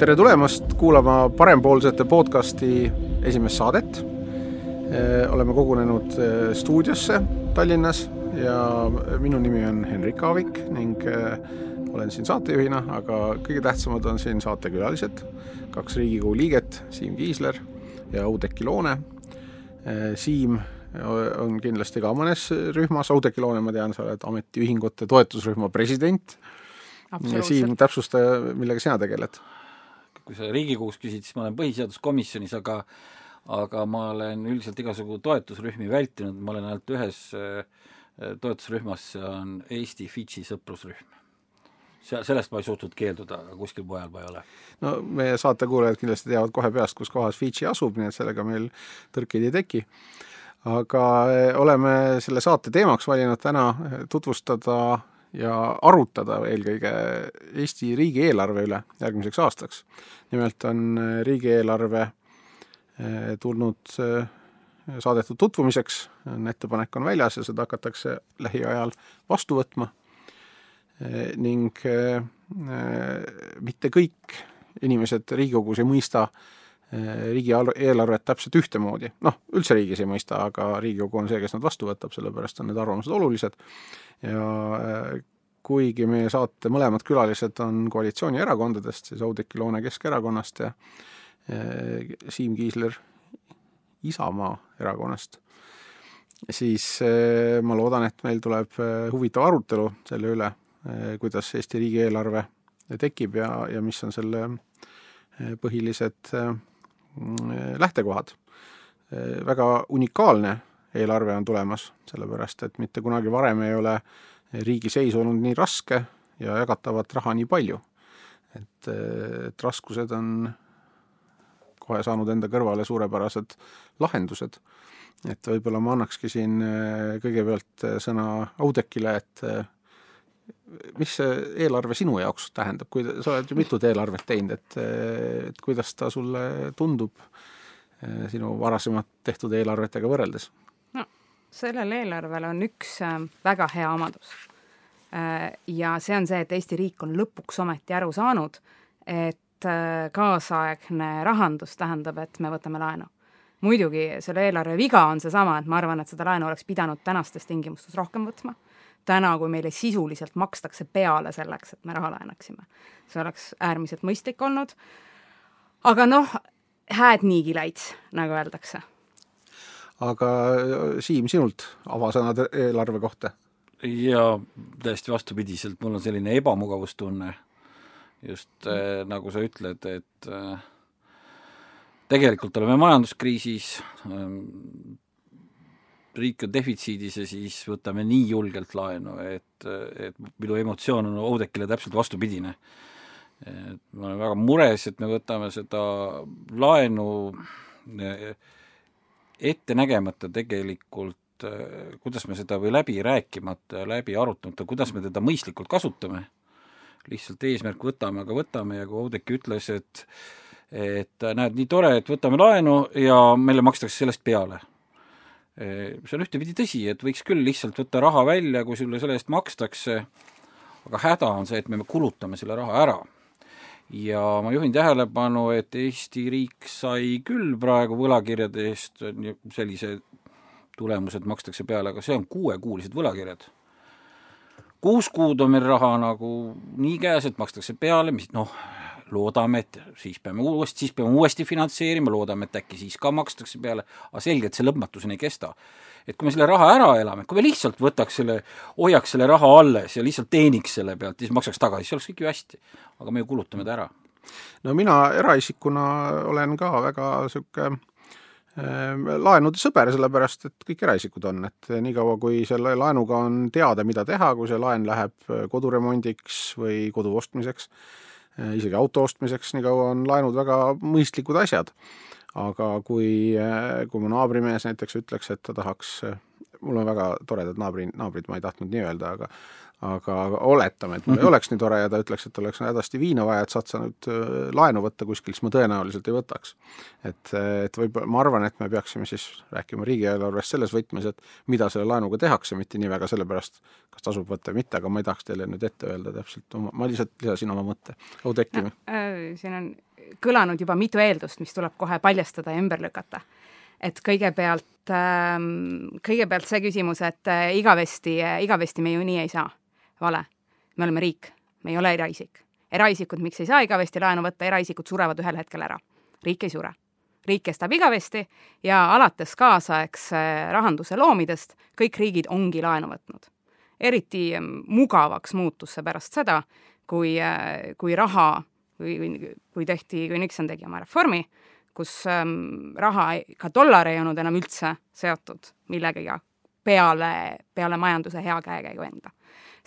tere tulemast kuulama Parempoolsete podcasti esimest saadet. oleme kogunenud stuudiosse Tallinnas ja minu nimi on Henrik Aavik ning olen siin saatejuhina, aga kõige tähtsamad on siin saatekülalised, kaks Riigikogu liiget, Siim Kiisler ja Oudekki Loone. Siim on kindlasti ka mõnes rühmas, Oudekki Loone, ma tean, sa oled ametiühingute toetusrühma president. Siim, täpsusta, millega sina tegeled? Kui sa Riigikogus küsid, siis ma olen põhiseaduskomisjonis, aga aga ma olen üldiselt igasugu toetusrühmi vältinud, ma olen ainult ühes äh, toetusrühmas, see on Eesti-Fidži sõprusrühm. seal, sellest ma ei suutnud keelduda, aga kuskil mujal ma ei ole. no meie saatekuulajad kindlasti teavad kohe peast, kus kohas Fidži asub, nii et sellega meil tõrkeid ei teki. aga äh, oleme selle saate teemaks valinud täna tutvustada ja arutada eelkõige Eesti riigieelarve üle järgmiseks aastaks. nimelt on äh, riigieelarve äh, tulnud äh, saadetud tutvumiseks, ettepanek on väljas ja seda hakatakse lähiajal vastu võtma ning mitte kõik inimesed Riigikogus ei mõista riigieelarvet täpselt ühtemoodi, noh, üldse riigis ei mõista, aga Riigikogu on see, kes nad vastu võtab, sellepärast on need arvamused olulised. Ja äh, kuigi meie saate mõlemad külalised on koalitsioonierakondadest, siis Oudekki Loone Keskerakonnast ja Siim Kiisler Isamaa erakonnast, siis äh, ma loodan, et meil tuleb äh, huvitav arutelu selle üle, kuidas Eesti riigieelarve tekib ja, ja mis on selle põhilised lähtekohad. väga unikaalne eelarve on tulemas, sellepärast et mitte kunagi varem ei ole riigi seis olnud nii raske ja jagatavat raha nii palju. et, et raskused on kohe saanud enda kõrvale suurepärased lahendused. et võib-olla ma annakski siin kõigepealt sõna Oudekile, et mis see eelarve sinu jaoks tähendab, kui sa oled ju mitut eelarvet teinud, et, et kuidas ta sulle tundub sinu varasemalt tehtud eelarvetega võrreldes? sellel eelarvel on üks äh, väga hea omadus. Äh, ja see on see, et Eesti riik on lõpuks ometi aru saanud, et kaasaegne rahandus tähendab, et me võtame laenu. muidugi selle eelarve viga on seesama, et ma arvan, et seda laenu oleks pidanud tänastes tingimustes rohkem võtma, täna, kui meile sisuliselt makstakse peale selleks, et me raha laenaksime. see oleks äärmiselt mõistlik olnud, aga noh, hääd niigi läits, nagu öeldakse aga Siim, sinult avasõnad eelarve kohta? jaa, täiesti vastupidiselt, mul on selline ebamugavustunne, just äh, nagu sa ütled, et äh, tegelikult oleme majanduskriisis äh,, riik on defitsiidis ja siis võtame nii julgelt laenu, et, et minu emotsioon on Oudekile täpselt vastupidine. et ma olen väga mures, et me võtame seda laenu äh, ette nägemata tegelikult, äh, kuidas me seda või läbi rääkimata läbi arutamata, kuidas me teda mõistlikult kasutame, lihtsalt eesmärk võtame, aga võtame ja kui Oudekki ütles, et et näed, nii tore, et võtame laenu ja meile makstakse sellest peale. See on ühtepidi tõsi, et võiks küll lihtsalt võtta raha välja, kui sulle selle eest makstakse, aga häda on see, et me kulutame selle raha ära ja ma juhin tähelepanu, et Eesti riik sai küll praegu võlakirjade eest sellise tulemuse, et makstakse peale, aga see on kuuekuulised võlakirjad. kuus kuud on meil raha nagu nii käes, et makstakse peale, mis noh, loodame, et siis peame uuesti, siis peame uuesti finantseerima, loodame, et äkki siis ka makstakse peale, aga selge, et see lõpmatuseni ei kesta et kui me selle raha ära elame, kui me lihtsalt võtaks selle, hoiaks selle raha alles ja lihtsalt teeniks selle pealt, siis maksaks tagasi, siis oleks kõik ju hästi. aga me ju kulutame ta ära. no mina eraisikuna olen ka väga niisugune äh, laenude sõber, sellepärast et kõik eraisikud on, et niikaua, kui selle laenuga on teada, mida teha, kui see laen läheb koduremondiks või kodu ostmiseks, isegi auto ostmiseks, nii kaua on laenud väga mõistlikud asjad. Aga kui, kui mu naabrimees näiteks ütleks, et ta tahaks, mul on väga toredad naabri, naabrid, ma ei tahtnud nii öelda, aga aga oletame, et mul ei oleks nii tore ja ta ütleks, et oleks hädasti viina vaja, et saad sa nüüd äh, laenu võtta kuskil, siis ma tõenäoliselt ei võtaks. et, et võib-olla, ma arvan, et me peaksime siis rääkima riigieelarvest selles võtmes, et mida selle laenuga tehakse, mitte nii väga selle pärast, kas tasub võtta või mitte, aga ma ei tahaks teile nüüd ette öelda täpselt oma, ma lihtsalt lisasin oma mõtte. Oudekki no,? Äh, siin on kõlanud juba mitu eeldust, mis tuleb kohe paljastada ja ümber lükata. et kõigepealt, ähm, kõigepealt see küsimus, et äh, igavesti, igavesti me ju nii ei saa. Vale. me oleme riik, me ei ole eraisik. eraisikud, miks ei saa igavesti laenu võtta, eraisikud surevad ühel hetkel ära. riik ei sure riik kestab igavesti ja alates kaasaegse rahanduse loomidest kõik riigid ongi laenu võtnud. eriti mugavaks muutus see pärast seda, kui, äh, kui raha, kui, kui tehti, kui Nixon tegi oma reformi, kus ähm, raha, ka dollar ei olnud enam üldse seotud millegagi peale, peale majanduse hea käekäigu enda.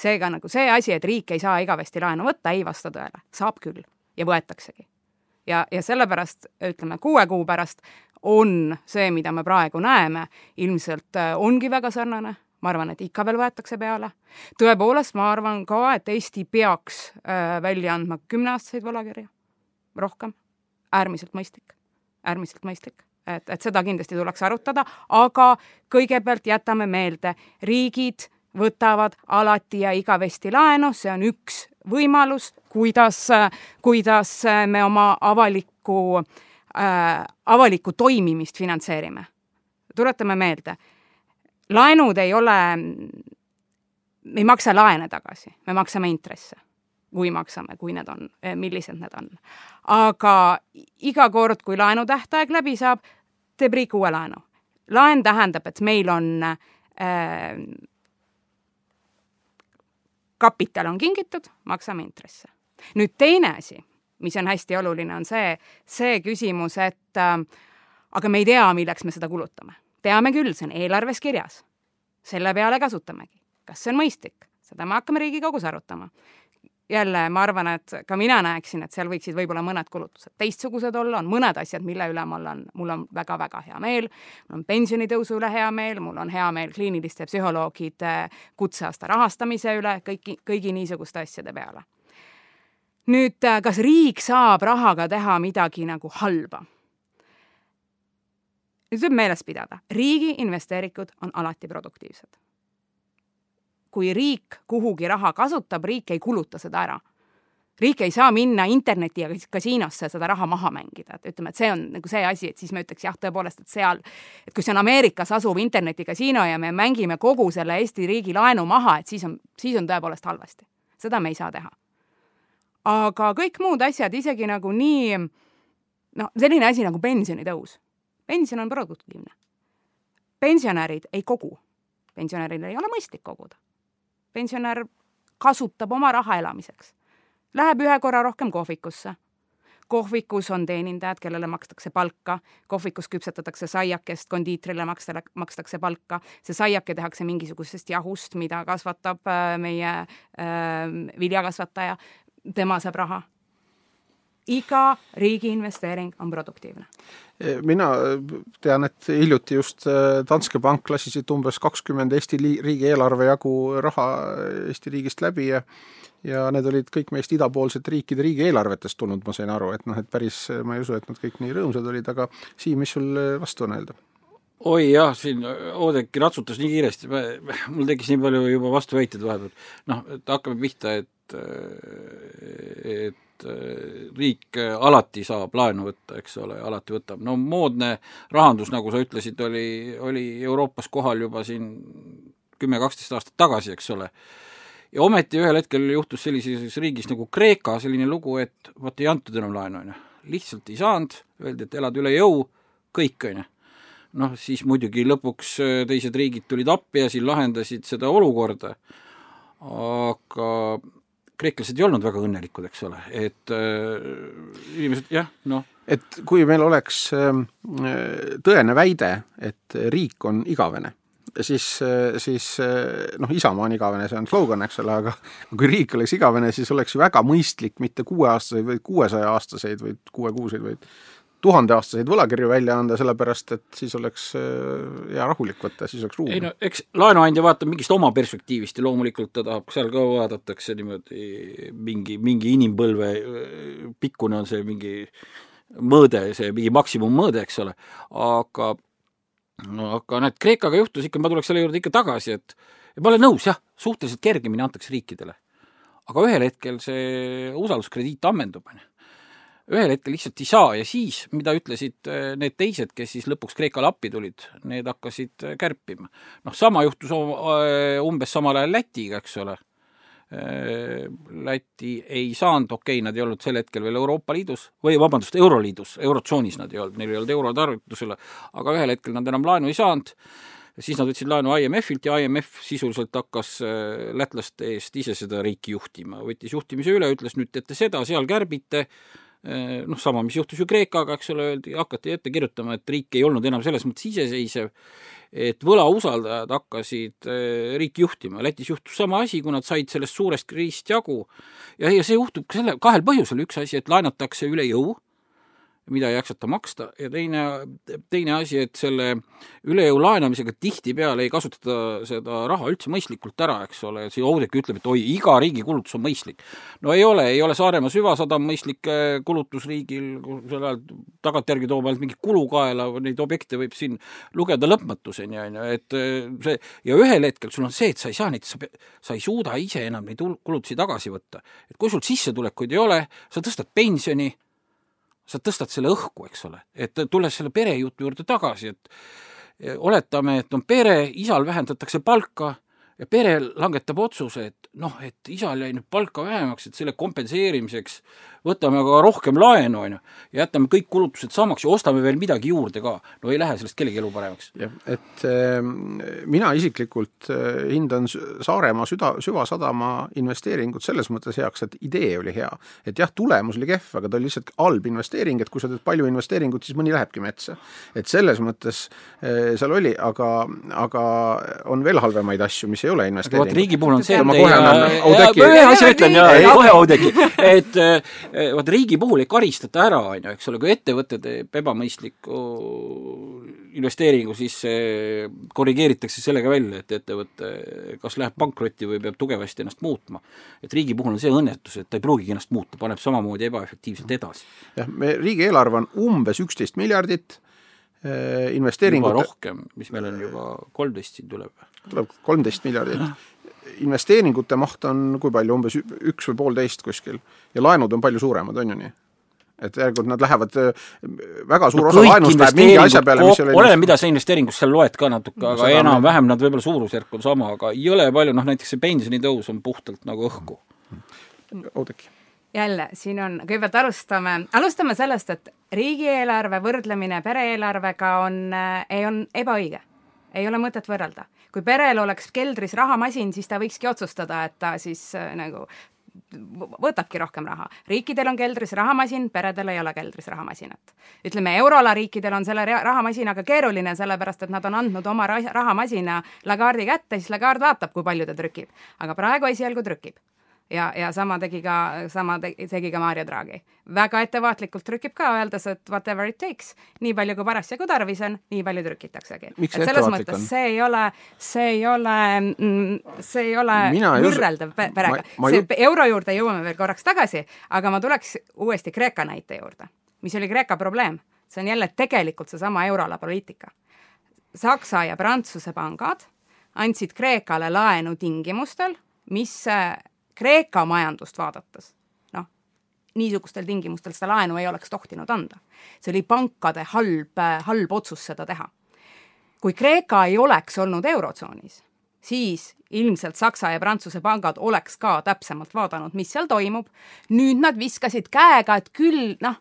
Seega nagu see asi, et riik ei saa igavesti laenu võtta, ei vasta tõele. saab küll. Ja võetaksegi. Ja, ja sellepärast ütleme, kuue kuu pärast on see, mida me praegu näeme, ilmselt äh, ongi väga sarnane, ma arvan, et ikka veel võetakse peale. tõepoolest, ma arvan ka, et Eesti peaks äh, välja andma kümneaastaseid võlakirju, rohkem, äärmiselt mõistlik, äärmiselt mõistlik. Et, et seda kindlasti tuleks arutada, aga kõigepealt jätame meelde, riigid võtavad alati ja igavesti laenu, see on üks võimalus, kuidas, kuidas me oma avalikku äh,, avalikku toimimist finantseerime. tuletame meelde, laenud ei ole, me ei maksa laene tagasi, me maksame intresse kui maksame, kui need on, millised need on. aga iga kord, kui laenu tähtaeg läbi saab, teeb riik uue laenu. laen tähendab, et meil on äh, kapital on kingitud, maksame intresse. nüüd teine asi, mis on hästi oluline, on see, see küsimus, et äh, aga me ei tea, milleks me seda kulutame. teame küll, see on eelarves kirjas. selle peale kasutamegi. kas see on mõistlik? seda me hakkame Riigikogus arutama jälle ma arvan, et ka mina näeksin, et seal võiksid võib-olla mõned kulutused teistsugused olla, on mõned asjad, mille üle mul on, mul on väga-väga hea meel. mul on pensionitõusu üle hea meel, mul on hea meel kliiniliste psühholoogide kutseaasta rahastamise üle, kõiki, kõigi niisuguste asjade peale. nüüd, kas riik saab rahaga teha midagi nagu halba? nüüd tuleb meeles pidada, riigi investeeringud on alati produktiivsed kui riik kuhugi raha kasutab, riik ei kuluta seda ära. riik ei saa minna interneti ja kasiinosse seda raha maha mängida, et ütleme, et see on nagu see asi, et siis me ütleks jah, tõepoolest, et seal, et kui see on Ameerikas asuv internetikasiino ja me mängime kogu selle Eesti riigi laenu maha, et siis on, siis on tõepoolest halvasti. seda me ei saa teha. aga kõik muud asjad, isegi nagu nii noh, selline asi nagu pensionitõus. pension on produktiivne. pensionärid ei kogu pensionäril ei ole mõistlik koguda pensionär kasutab oma raha elamiseks. Läheb ühe korra rohkem kohvikusse. kohvikus on teenindajad, kellele makstakse palka, kohvikus küpsetatakse saiakest, kondiitrile maksta, makstakse palka, see saiake tehakse mingisugusest jahust, mida kasvatab äh, meie äh, viljakasvataja, tema saab raha iga riigi investeering on produktiivne. mina tean, et hiljuti just äh, Danske Bank lasi siit umbes kakskümmend Eesti riigieelarve jagu raha Eesti riigist läbi ja ja need olid kõik meist idapoolsete riikide riigieelarvetest tulnud, ma sain aru, et noh, et päris ma ei usu, et nad kõik nii rõõmsad olid, aga Siim, mis sul vastu on öelda? oi jah, siin Oudekki ratsutas nii kiiresti, mul tekkis nii palju juba vastuväiteid vahepeal. noh, et hakkame pihta, et, et Äh, riik äh, alati saab laenu võtta, eks ole, alati võtab, no moodne rahandus, nagu sa ütlesid, oli, oli Euroopas kohal juba siin kümme-kaksteist aastat tagasi, eks ole, ja ometi ühel hetkel juhtus sellises riigis nagu Kreeka selline lugu, et vot ei antud enam laenu, on ju. lihtsalt ei saanud, öeldi, et elad üle jõu, kõik, on ju. noh, siis muidugi lõpuks äh, teised riigid tulid appi ja siin lahendasid seda olukorda, aga kreeklased ei olnud väga õnnelikud, eks ole, et äh, inimesed jah, noh. et kui meil oleks äh, tõene väide, et riik on igavene, siis, äh, siis äh, noh, Isamaa on igavene, see on slogan, eks ole, aga kui riik oleks igavene, siis oleks ju väga mõistlik mitte kuueaastaseid, vaid kuuesaja aastaseid või kuuekuuseid, vaid tuhandeaastaseid võlakirju välja anda, sellepärast et siis oleks äh, hea rahulik võtta, siis oleks ruumi. ei no eks laenuandja vaatab mingist oma perspektiivist ja loomulikult ta tahab, seal ka vaadatakse niimoodi mingi, mingi inimpõlve pikkune on see mingi mõõde, see mingi maksimummõõde, eks ole, aga no aga näed, Kreekaga juhtus ikka, ma tuleks selle juurde ikka tagasi, et ma olen nõus, jah, suhteliselt kergemini antakse riikidele. aga ühel hetkel see usalduskrediit ammendub, on ju ühel hetkel lihtsalt ei saa ja siis, mida ütlesid äh, need teised, kes siis lõpuks Kreekale appi tulid, need hakkasid äh, kärpima. noh, sama juhtus äh, umbes samal ajal Lätiga, eks ole. Läti ei saanud, okei okay,, nad ei olnud sel hetkel veel Euroopa Liidus või vabandust, Euroliidus, Eurotsoonis nad ei olnud, neil ei olnud euro tarvitusele, aga ühel hetkel nad enam laenu ei saanud siis nad võtsid laenu IMF-ilt ja IMF sisuliselt hakkas lätlaste eest ise seda riiki juhtima, võttis juhtimise üle, ütles nüüd teete seda, seal kärbite, noh, sama, mis juhtus ju Kreekaga, eks ole, öeldi, hakati ette kirjutama, et riik ei olnud enam selles mõttes iseseisev, et võlausaldajad hakkasid äh, riiki juhtima, Lätis juhtus sama asi, kui nad said sellest suurest kriisist jagu. Ja, ja see juhtub selle, kahel põhjusel, üks asi, et laenatakse üle jõu, mida ei jaksata maksta ja teine, teine asi, et selle üle jõu laenamisega tihtipeale ei kasutata seda raha üldse mõistlikult ära, eks ole, siin Oudekki ütleb, et oi, iga riigi kulutus on mõistlik. no ei ole, ei ole Saaremaa süvasadam mõistlik äh, kulutus riigil, selle ajal tagantjärgi toob ainult mingi kulu kaela, neid objekte võib siin lugeda lõpmatuseni, on ju, et äh, see ja ühel hetkel sul on see, et sa ei saa neid, sa ei suuda ise enam neid kulutusi tagasi võtta. et kui sul sissetulekuid ei ole, sa tõstad pensioni, sa tõstad selle õhku, eks ole, et tulles selle perejutu juurde tagasi, et oletame, et on pere, isal vähendatakse palka ja pere langetab otsuse, et noh, et isal jäi nüüd palka vähemaks, et selle kompenseerimiseks võtame aga rohkem laenu, on ju, ja jätame kõik kulutused samaks ja ostame veel midagi juurde ka. no ei lähe sellest kellegi elu paremaks. jah, et äh, mina isiklikult äh, hindan Saaremaa süda, süvasadama investeeringut selles mõttes heaks, et idee oli hea. et jah, tulemus oli kehv, aga ta oli lihtsalt halb investeering, et kui sa teed palju investeeringut, siis mõni lähebki metsa. et selles mõttes äh, seal oli, aga, aga on veel halvemaid asju, mis ei ole investeeringud. riigi puhul on see, et ma kohe annan Oudekki ühe asja ütlen ja kohe Oudekki, et Eh, vot riigi puhul ei karistata ära, on ju, eks ole, kui ettevõte teeb ebamõistliku investeeringu, siis see korrigeeritakse sellega välja, et ettevõte kas läheb pankrotti või peab tugevasti ennast muutma. et riigi puhul on see õnnetus, et ta ei pruugigi ennast muuta, paneb samamoodi ebaefektiivselt edasi. jah, me riigieelarve on umbes üksteist miljardit, eh, investeeringute juba rohkem, mis meil on juba kolmteist siin tuleb. tuleb kolmteist miljardit investeeringute maht on kui palju, umbes üks või poolteist kuskil ja laenud on palju suuremad, on ju nii? et järelikult nad lähevad, äh, väga suur no, osa laenust läheb mingi asja peale, mis ei ole oleneb, mida sa investeeringus seal loed ka natuke no,, aga enam-vähem nad võib-olla suurusjärk on sama, aga jõle palju, noh näiteks see pensionitõus on puhtalt nagu õhku. Oudekki jälle, siin on, kõigepealt alustame, alustame sellest, et riigieelarve võrdlemine pere-eelarvega on, äh, on ebaõige. ei ole mõtet võrrelda kui perel oleks keldris rahamasin, siis ta võikski otsustada, et ta siis äh, nagu võtabki rohkem raha. riikidel on keldris rahamasin, peredel ei ole keldris rahamasinat. ütleme, euroala riikidel on selle rahamasinaga keeruline, sellepärast et nad on andnud oma rahamasina Lagarde'i kätte, siis Lagarde vaatab, kui palju ta trükib. aga praegu esialgu trükib ja, ja sama tegi ka, sama tegi ka Mario Draghi. väga ettevaatlikult trükib ka, öeldes, et whatever it takes, nii palju kui parasjagu tarvis on, nii palju trükitaksegi. et selles mõttes on? see ei ole, see ei ole, mm, see ei ole võrreldav just... perega. see ju... euro juurde jõuame veel korraks tagasi, aga ma tuleks uuesti Kreeka näite juurde. mis oli Kreeka probleem? see on jälle tegelikult seesama euroala poliitika. Saksa ja Prantsuse pangad andsid Kreekale laenu tingimustel, mis Kreeka majandust vaadates, noh, niisugustel tingimustel seda laenu ei oleks tohtinud anda. see oli pankade halb, halb otsus seda teha. kui Kreeka ei oleks olnud Eurotsoonis, siis ilmselt Saksa ja Prantsuse pangad oleks ka täpsemalt vaadanud, mis seal toimub. nüüd nad viskasid käega, et küll noh,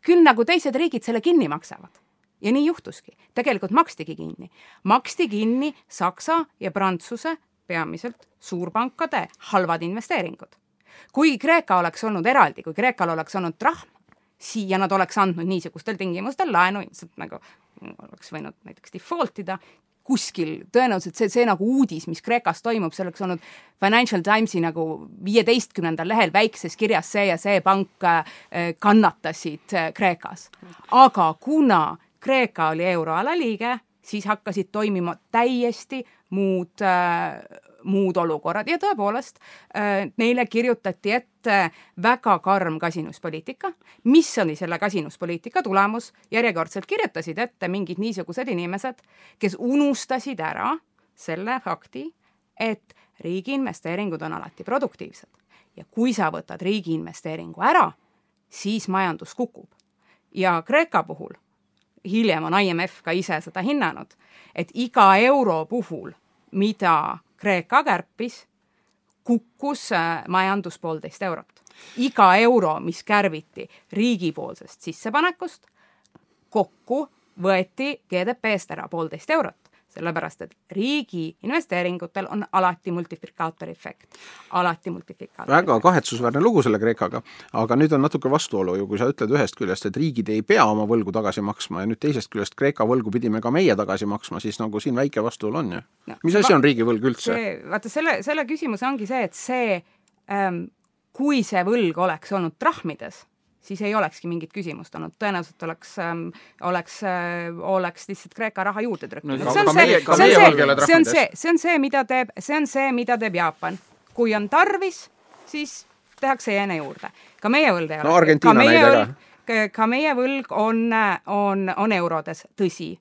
küll nagu teised riigid selle kinni maksavad ja nii juhtuski. tegelikult makstigi kinni. maksti kinni Saksa ja Prantsuse peamiselt suurpankade halvad investeeringud. kui Kreeka oleks olnud eraldi, kui Kreekal oleks olnud trahm, siia nad oleks andnud niisugustel tingimustel laenu, ilmselt nagu oleks võinud näiteks default ida, kuskil tõenäoliselt see, see nagu uudis, mis Kreekas toimub, see oleks olnud Financial Timesi nagu viieteistkümnendal lehel väikses kirjas see ja see pank äh, kannatasid äh, Kreekas. aga kuna Kreeka oli euroala liige, siis hakkasid toimima täiesti muud äh, muud olukorrad ja tõepoolest äh, neile kirjutati ette väga karm kasinuspoliitika. mis oli selle kasinuspoliitika tulemus? järjekordselt kirjutasid ette mingid niisugused inimesed, kes unustasid ära selle fakti, et riigi investeeringud on alati produktiivsed ja kui sa võtad riigi investeeringu ära, siis majandus kukub. ja Kreeka puhul, hiljem on IMF ka ise seda hinnanud, et iga euro puhul, mida Kreeka kärpis, kukkus äh, majandus poolteist eurot. iga euro, mis kärbiti riigipoolsest sissepanekust, kokku võeti GDP-st ära poolteist eurot sellepärast et riigi investeeringutel on alati multiplikaatori efekt, alati multiplikaator. väga kahetsusväärne lugu selle Kreekaga, aga nüüd on natuke vastuolu ju, kui sa ütled ühest küljest, et riigid ei pea oma võlgu tagasi maksma ja nüüd teisest küljest Kreeka võlgu pidime ka meie tagasi maksma, siis nagu siin väike vastuolu on ju no,. mis asi on riigivõlg üldse? vaata, selle, selle küsimus ongi see, et see ähm, kui see võlg oleks olnud trahmides, siis ei olekski mingit küsimust olnud, tõenäoliselt oleks ähm,, oleks äh,, oleks lihtsalt Kreeka raha juurde trükkinud no,. see on see, see on see, see on see, see on see, mida teeb, see on see, mida teeb Jaapan. kui on tarvis, siis tehakse jeene juurde. ka meie võlg ei ole. no Argentiina näide ka. ka meie võlg on, on, on eurodes, tõsi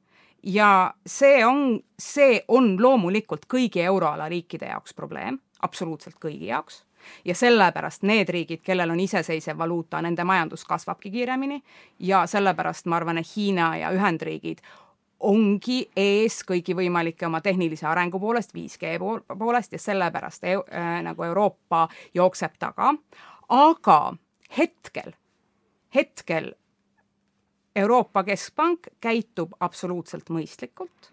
ja see on, see on loomulikult kõigi euroala riikide jaoks probleem, absoluutselt kõigi jaoks ja sellepärast need riigid, kellel on iseseisev valuuta, nende majandus kasvabki kiiremini ja sellepärast ma arvan, et Hiina ja Ühendriigid ongi ees kõigi võimalike oma tehnilise arengu poolest, 5G poolest ja sellepärast e äh, nagu Euroopa jookseb taga. aga hetkel, hetkel Euroopa Keskpank käitub absoluutselt mõistlikult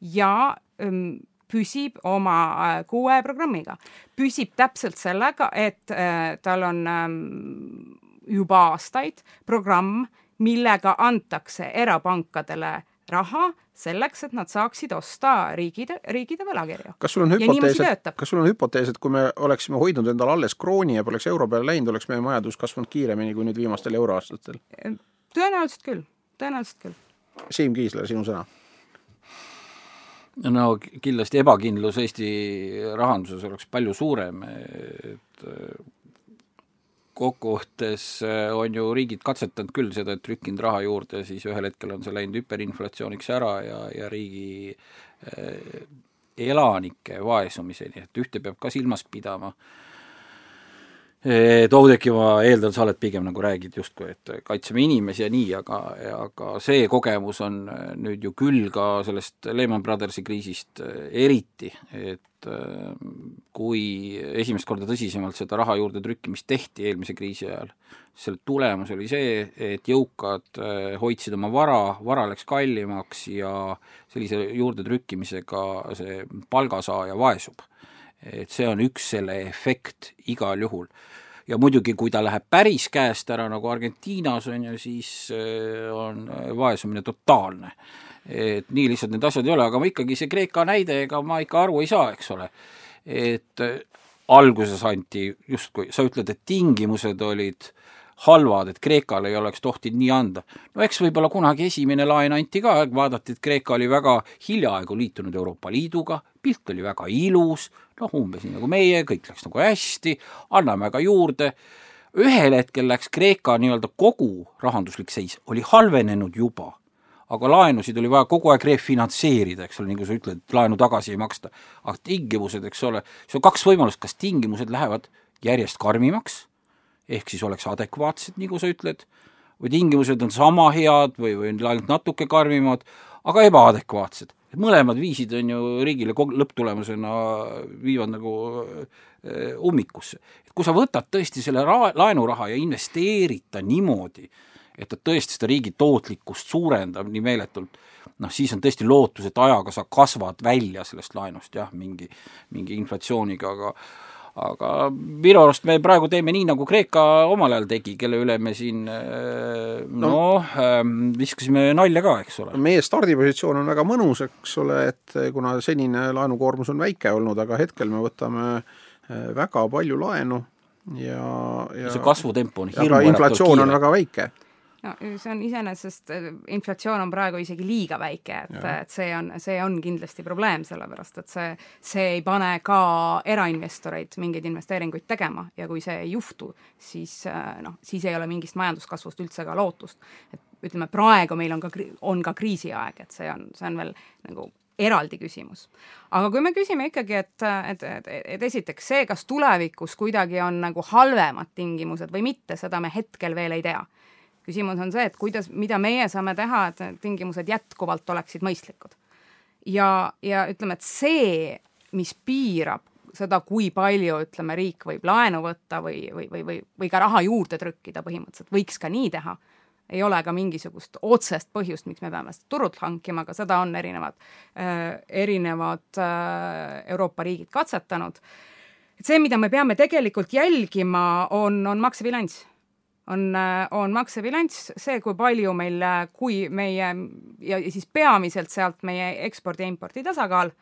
ja ähm, püsib oma äh, kuue programmiga. püsib täpselt sellega, et äh, tal on ähm, juba aastaid programm, millega antakse erapankadele raha selleks, et nad saaksid osta riigide, riigide võlakirju. kas sul on hüpotees, et, kas sul on hüpotees, et kui me oleksime hoidnud endale alles krooni ja poleks euro peale läinud, oleks meie majandus kasvanud kiiremini kui nüüd viimastel euroaastatel? tõenäoliselt küll, tõenäoliselt küll. Siim Kiisler, sinu sõna no kindlasti ebakindlus Eesti rahanduses oleks palju suurem, et kokkuvõttes on ju riigid katsetanud küll seda, et trükkinud raha juurde, siis ühel hetkel on see läinud hüperinflatsiooniks ära ja, ja riigi eh, elanike vaesumiseni, et ühte peab ka silmas pidama. äh,, et Oudekki, ma eeldan, sa oled pigem nagu räägid justkui, et kaitseme inimesi ja nii, aga, aga see kogemus on nüüd ju küll ka sellest Lehman Brothersi kriisist eriti, et kui esimest korda tõsisemalt seda raha juurde trükkimist tehti eelmise kriisi ajal, selle tulemus oli see, et jõukad hoidsid oma vara, vara läks kallimaks ja sellise juurdetrükkimisega see palgasaaja vaesub et see on üks selle efekt igal juhul. Ja muidugi, kui ta läheb päris käest ära, nagu Argentiinas on ju, siis äh, on vaesumine totaalne. et nii lihtsalt need asjad ei ole, aga ma ikkagi, see Kreeka näide, ega ma ikka aru ei saa, eks ole. et äh, alguses anti justkui, sa ütled, et tingimused olid halvad, et Kreekale ei oleks tohtinud nii anda. no eks võib-olla kunagi esimene laen anti ka, vaadati, et Kreeka oli väga hiljaaegu liitunud Euroopa Liiduga, pilt oli väga ilus, noh, umbes nii nagu meie, kõik läks nagu hästi, anname ka juurde, ühel hetkel läks Kreeka nii-öelda kogu rahanduslik seis, oli halvenenud juba aga laenusid oli vaja kogu aeg refinantseerida, eks ole, nagu sa ütled, laenu tagasi ei maksta. aga tingimused, eks ole, siis on kaks võimalust, kas tingimused lähevad järjest karmimaks ehk siis oleks adekvaatsed, nagu sa ütled, või tingimused on sama head või, või ainult natuke karmimad, aga ebaadekvaatsed. Et mõlemad viisid on ju riigile lõpptulemusena viivad nagu äh, ummikusse. et kui sa võtad tõesti selle ra-, laenuraha ja investeerid ta niimoodi, et ta tõesti seda riigi tootlikkust suurendab nii meeletult, noh, siis on tõesti lootus, et ajaga sa kasvad välja sellest laenust, jah, mingi, mingi inflatsiooniga, aga aga minu arust me praegu teeme nii, nagu Kreeka omal ajal tegi, kelle üle me siin äh, noh no, no, viskasime nalja ka, eks ole. meie stardipositsioon on väga mõnus, eks ole, et kuna senine laenukoormus on väike olnud, aga hetkel me võtame äh, väga palju laenu ja, ja see kasvutempo on hirmuäratavalt inflatsioon on väga väike no see on iseenesest, äh, inflatsioon on praegu isegi liiga väike, et, et see on, see on kindlasti probleem, sellepärast et see, see ei pane ka erainvestoreid mingeid investeeringuid tegema ja kui see ei juhtu, siis äh, noh, siis ei ole mingist majanduskasvust üldse ka lootust. et ütleme, praegu meil on ka, on ka kriisiaeg, et see on, see on veel nagu eraldi küsimus. aga kui me küsime ikkagi, et, et, et, et esiteks see, kas tulevikus kuidagi on nagu halvemad tingimused või mitte, seda me hetkel veel ei tea. Küsimus on see, et kuidas, mida meie saame teha, et need tingimused jätkuvalt oleksid mõistlikud. ja, ja ütleme, et see, mis piirab seda, kui palju, ütleme, riik võib laenu võtta või, või, või, või, või ka raha juurde trükkida põhimõtteliselt, võiks ka nii teha ei ole ka mingisugust otsest põhjust, miks me peame seda turult hankima, aga seda on erinevad äh,, erinevad äh, Euroopa riigid katsetanud. et see, mida me peame tegelikult jälgima, on, on maksebilanss. On, on maksebilanss, see, kui palju meil, kui meie ja, ja siis peamiselt sealt meie ekspordi ja impordi tasakaal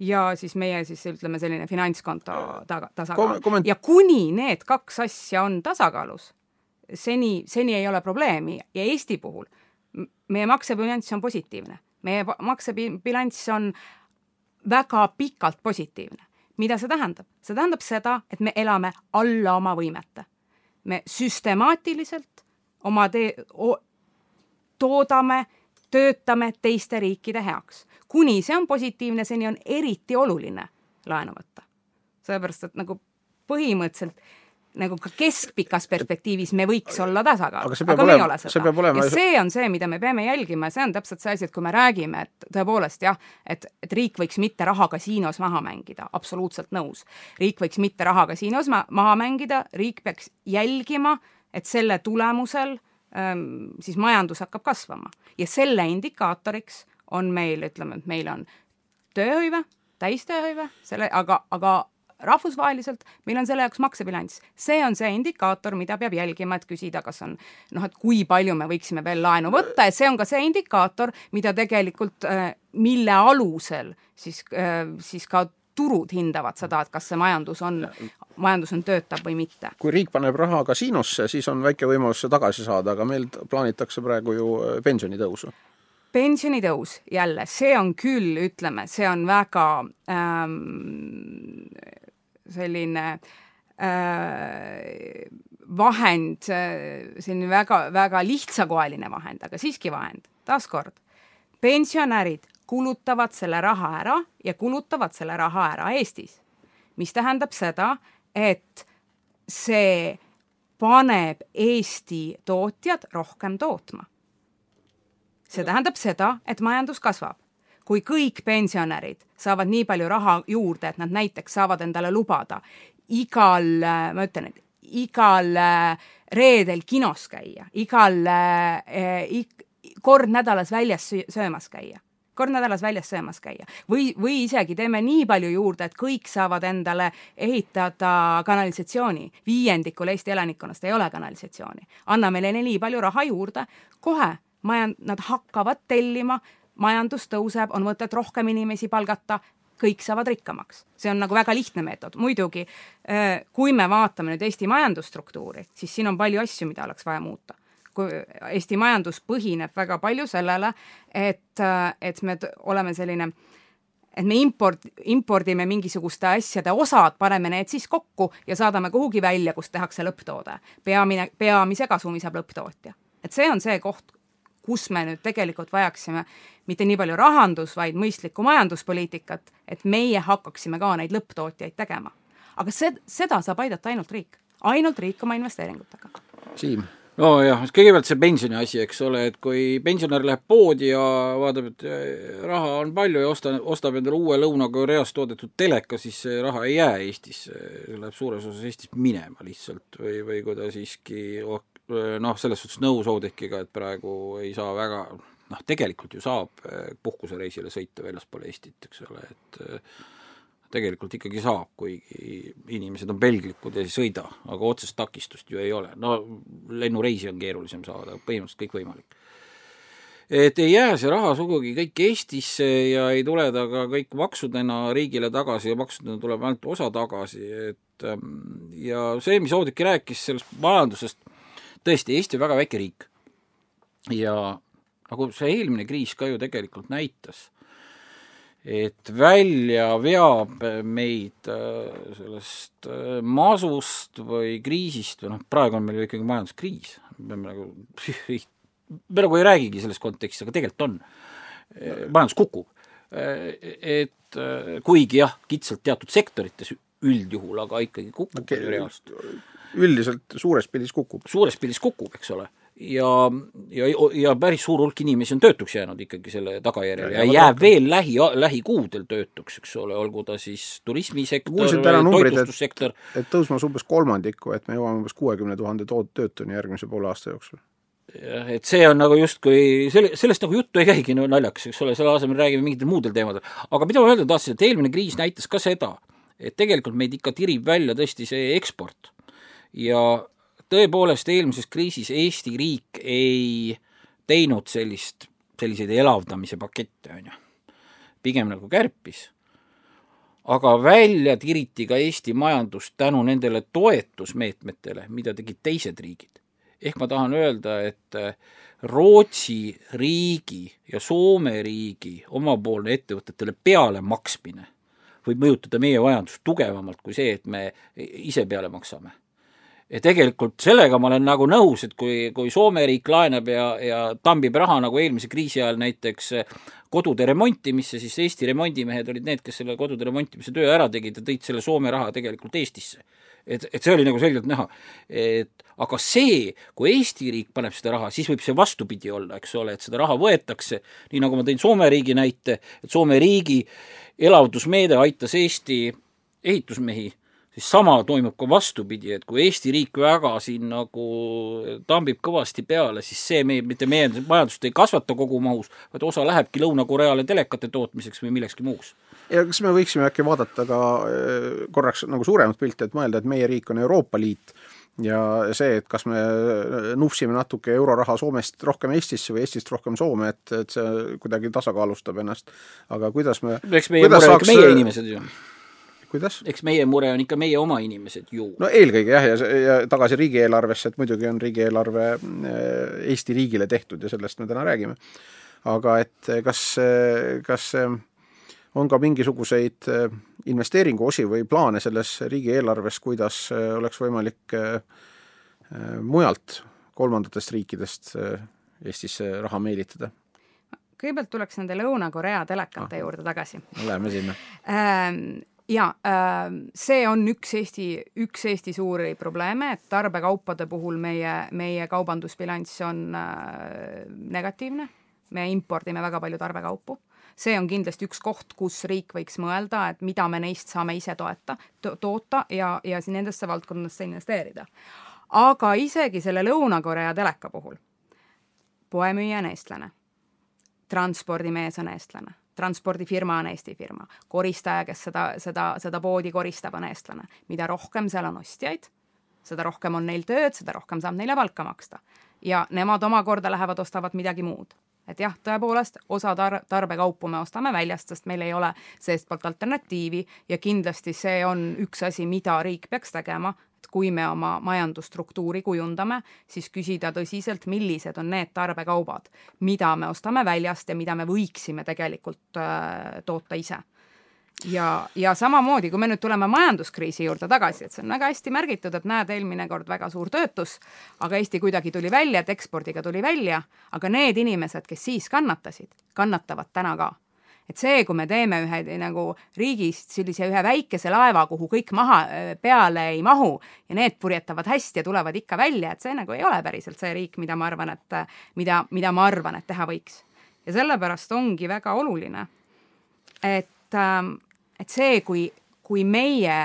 ja siis meie siis ütleme, selline finantskonto taga, tasakaal Kom. ja kuni need kaks asja on tasakaalus seni, seni ei ole probleemi ja Eesti puhul meie maksebilanss on positiivne. meie maksebilanss on väga pikalt positiivne. mida see tähendab? see tähendab seda, et me elame alla oma võimete. Me süstemaatiliselt oma tee, toodame, töötame teiste riikide heaks. kuni see on positiivne, seni on eriti oluline laenu võtta. sellepärast, et nagu põhimõtteliselt nagu ka keskpikas perspektiivis me võiks olla tasakaalus, aga, aga me ei ole seda. ja see on see, mida me peame jälgima ja see on täpselt see asi, et kui me räägime, et tõepoolest jah, et, et riik võiks mitte raha kasiinos maha mängida, absoluutselt nõus. riik võiks mitte raha kasiinos ma maha mängida, riik peaks jälgima, et selle tulemusel ähm, siis majandus hakkab kasvama ja selle indikaatoriks on meil, ütleme, et meil on tööhõive, täistööhõive, selle, aga, aga rahvusvaheliselt, meil on selle jaoks maksebilanss. see on see indikaator, mida peab jälgima, et küsida, kas on noh, et kui palju me võiksime veel laenu võtta ja see on ka see indikaator, mida tegelikult, äh, mille alusel siis, äh, siis ka turud hindavad seda, et kas see majandus on, majandus on, töötab või mitte. kui riik paneb raha kasiinosse, siis on väike võimalus see tagasi saada, aga meil plaanitakse praegu ju äh, pensionitõusu pensionitõus, jälle, see on küll, ütleme, see on väga ähm, selline äh, vahend, selline väga, väga lihtsakoeline vahend, aga siiski vahend. taaskord, pensionärid kulutavad selle raha ära ja kulutavad selle raha ära Eestis. mis tähendab seda, et see paneb Eesti tootjad rohkem tootma. see tähendab seda, et majandus kasvab kui kõik pensionärid saavad nii palju raha juurde, et nad näiteks saavad endale lubada igal, ma ütlen, et igal äh, reedel kinos käia, igal eh, ik, kord nädalas väljas söömas käia, kord nädalas väljas söömas käia või, või isegi teeme nii palju juurde, et kõik saavad endale ehitada kanalisatsiooni. viiendikul Eesti elanikkonnast ei ole kanalisatsiooni. anname neile nii palju raha juurde, kohe maja, nad hakkavad tellima majandus tõuseb, on mõtet rohkem inimesi palgata, kõik saavad rikkamaks. see on nagu väga lihtne meetod. muidugi, äh, kui me vaatame nüüd Eesti majandusstruktuuri, siis siin on palju asju, mida oleks vaja muuta. kui Eesti majandus põhineb väga palju sellele, et, äh, et me oleme selline et me import, impordime mingisuguste asjade osad, paneme need siis kokku ja saadame kuhugi välja, kus tehakse lõpptoode. peamine, peamise kasumi saab lõpptootja. et see on see koht, kus me nüüd tegelikult vajaksime mitte nii palju rahandus, vaid mõistlikku majanduspoliitikat, et meie hakkaksime ka neid lõpptootjaid tegema. aga see, seda saab aidata ainult riik, ainult riik oma investeeringutega. Siim nojah, kõigepealt see pensioni asi, eks ole, et kui pensionär läheb poodi ja vaatab, et eh, raha on palju ja osta, ostab endale uue Lõuna-Koreas toodetud teleka, siis see raha ei jää Eestisse, see läheb suures osas Eestist minema lihtsalt või, või kui ta siiski noh, selles suhtes nõus Oudekkiga, et praegu ei saa väga noh, tegelikult ju saab puhkusereisile sõita väljaspool Eestit, eks ole, et tegelikult ikkagi saab, kuigi inimesed on pelglikud ja ei sõida, aga otsest takistust ju ei ole. no lennureisi on keerulisem saada, põhimõtteliselt kõik võimalik. et ei jää see raha sugugi kõik Eestisse ja ei tule ta ka kõik maksudena riigile tagasi ja maksudena tuleb ainult osa tagasi, et ehm, ja see, mis Oudekki rääkis sellest majandusest, tõesti, Eesti on väga väike riik. ja nagu see eelmine kriis ka ju tegelikult näitas, et välja veab meid äh, sellest äh, masust või kriisist või noh, praegu on meil ju ikkagi majanduskriis, me peame nagu, me nagu ei räägigi selles kontekstis, aga tegelikult on. majandus kukub et kuigi jah, kitsalt teatud sektorites üldjuhul, aga ikkagi kukub okay. reaalselt. Üldiselt suures pildis kukub. suures pildis kukub, eks ole ja, ja, ja päris suur hulk inimesi on töötuks jäänud ikkagi selle tagajärjel ja, ja jääb veel lähi, lähikuudel töötuks, eks ole, olgu ta siis turismisektor, toitlustussektor. et tõusmas umbes kolmandikku, et me jõuame umbes kuuekümne tuhande töötuni järgmise poole aasta jooksul jah, et see on nagu justkui, selle, sellest nagu juttu ei käigi no naljakas, eks ole, selle asemel räägime mingitel muudel teemadel. aga mida ma öelda tahtsin, et eelmine kriis näitas ka seda, et tegelikult meid ikka tirib välja tõesti see eksport. Ja tõepoolest eelmises kriisis Eesti riik ei teinud sellist, selliseid elavdamise pakette, on ju. pigem nagu kärpis. aga välja tiriti ka Eesti majandust tänu nendele toetusmeetmetele, mida tegid teised riigid. ehk ma tahan öelda, et äh, Rootsi riigi ja Soome riigi omapoolne ettevõtetele pealemaksmine võib mõjutada meie majandust tugevamalt kui see, et me ise peale maksame ja tegelikult sellega ma olen nagu nõus, et kui, kui Soome riik laenab ja, ja tambib raha nagu eelmise kriisi ajal näiteks kodude remontimisse, siis Eesti remondimehed olid need, kes selle kodude remontimise töö ära tegid ja tõid selle Soome raha tegelikult Eestisse. et, et see oli nagu selgelt näha. et aga see, kui Eesti riik paneb seda raha, siis võib see vastupidi olla, eks ole, et seda raha võetakse, nii nagu ma tõin Soome riigi näite, et Soome riigi elavdusmeede aitas Eesti ehitusmehi siis sama toimub ka vastupidi, et kui Eesti riik väga siin nagu tambib kõvasti peale, siis see meie, mitte meie majandust ei kasvata kogumahus, vaid osa lähebki Lõuna-Koreale telekate tootmiseks või millekski muuks. ja kas me võiksime äkki vaadata ka äh, korraks nagu suuremat pilti, et mõelda, et meie riik on Euroopa Liit ja see, et kas me nupsime natuke euroraha Soomest rohkem Eestisse või Eestist rohkem Soome, et, et see kuidagi tasakaalustab ennast. aga kuidas me eks meie mure saaks... meie inimesed ju kuidas? eks meie mure on ikka meie oma inimesed ju. no eelkõige jah, ja, ja tagasi riigieelarvesse, et muidugi on riigieelarve äh, Eesti riigile tehtud ja sellest me täna räägime. aga et kas, kas on ka mingisuguseid äh, investeeringuosi või plaane selles riigieelarves, kuidas äh, oleks võimalik mujalt, kolmandatest riikidest Eestisse raha meelitada? kõigepealt tuleks nende Lõuna-Korea telekate ah, juurde tagasi. Läheme sinna jaa, ähm, see on üks Eesti, üks Eesti suuri probleeme, et tarbekaupade puhul meie, meie kaubandusbilanss on äh, negatiivne, me impordime väga palju tarbekaupu. See on kindlasti üks koht, kus riik võiks mõelda, et mida me neist saame ise toeta to, toota ja, ja siin nendesse valdkondadesse investeerida. aga isegi selle Lõuna-Korea teleka puhul, poemüüja on eestlane, transpordimees on eestlane transpordifirma on Eesti firma, koristaja, kes seda, seda, seda poodi koristab, on eestlane. mida rohkem seal on ostjaid, seda rohkem on neil tööd, seda rohkem saab neile palka maksta. ja nemad omakorda lähevad, ostavad midagi muud. et jah, tõepoolest, osa tar-, tarbekaupu me ostame väljast, sest meil ei ole seestpoolt alternatiivi ja kindlasti see on üks asi, mida riik peaks tegema, et kui me oma majandusstruktuuri kujundame, siis küsida tõsiselt, millised on need tarbekaubad, mida me ostame väljast ja mida me võiksime tegelikult äh, toota ise. Ja, ja samamoodi, kui me nüüd tuleme majanduskriisi juurde tagasi, et see on väga hästi märgitud, et näed, eelmine kord väga suur töötus, aga Eesti kuidagi tuli välja, et ekspordiga tuli välja, aga need inimesed, kes siis kannatasid, kannatavad täna ka et see, kui me teeme ühe nagu riigist sellise ühe väikese laeva, kuhu kõik maha, peale ei mahu ja need purjetavad hästi ja tulevad ikka välja, et see nagu ei ole päriselt see riik, mida ma arvan, et mida, mida ma arvan, et teha võiks. ja sellepärast ongi väga oluline, et, ähm, et see, kui, kui meie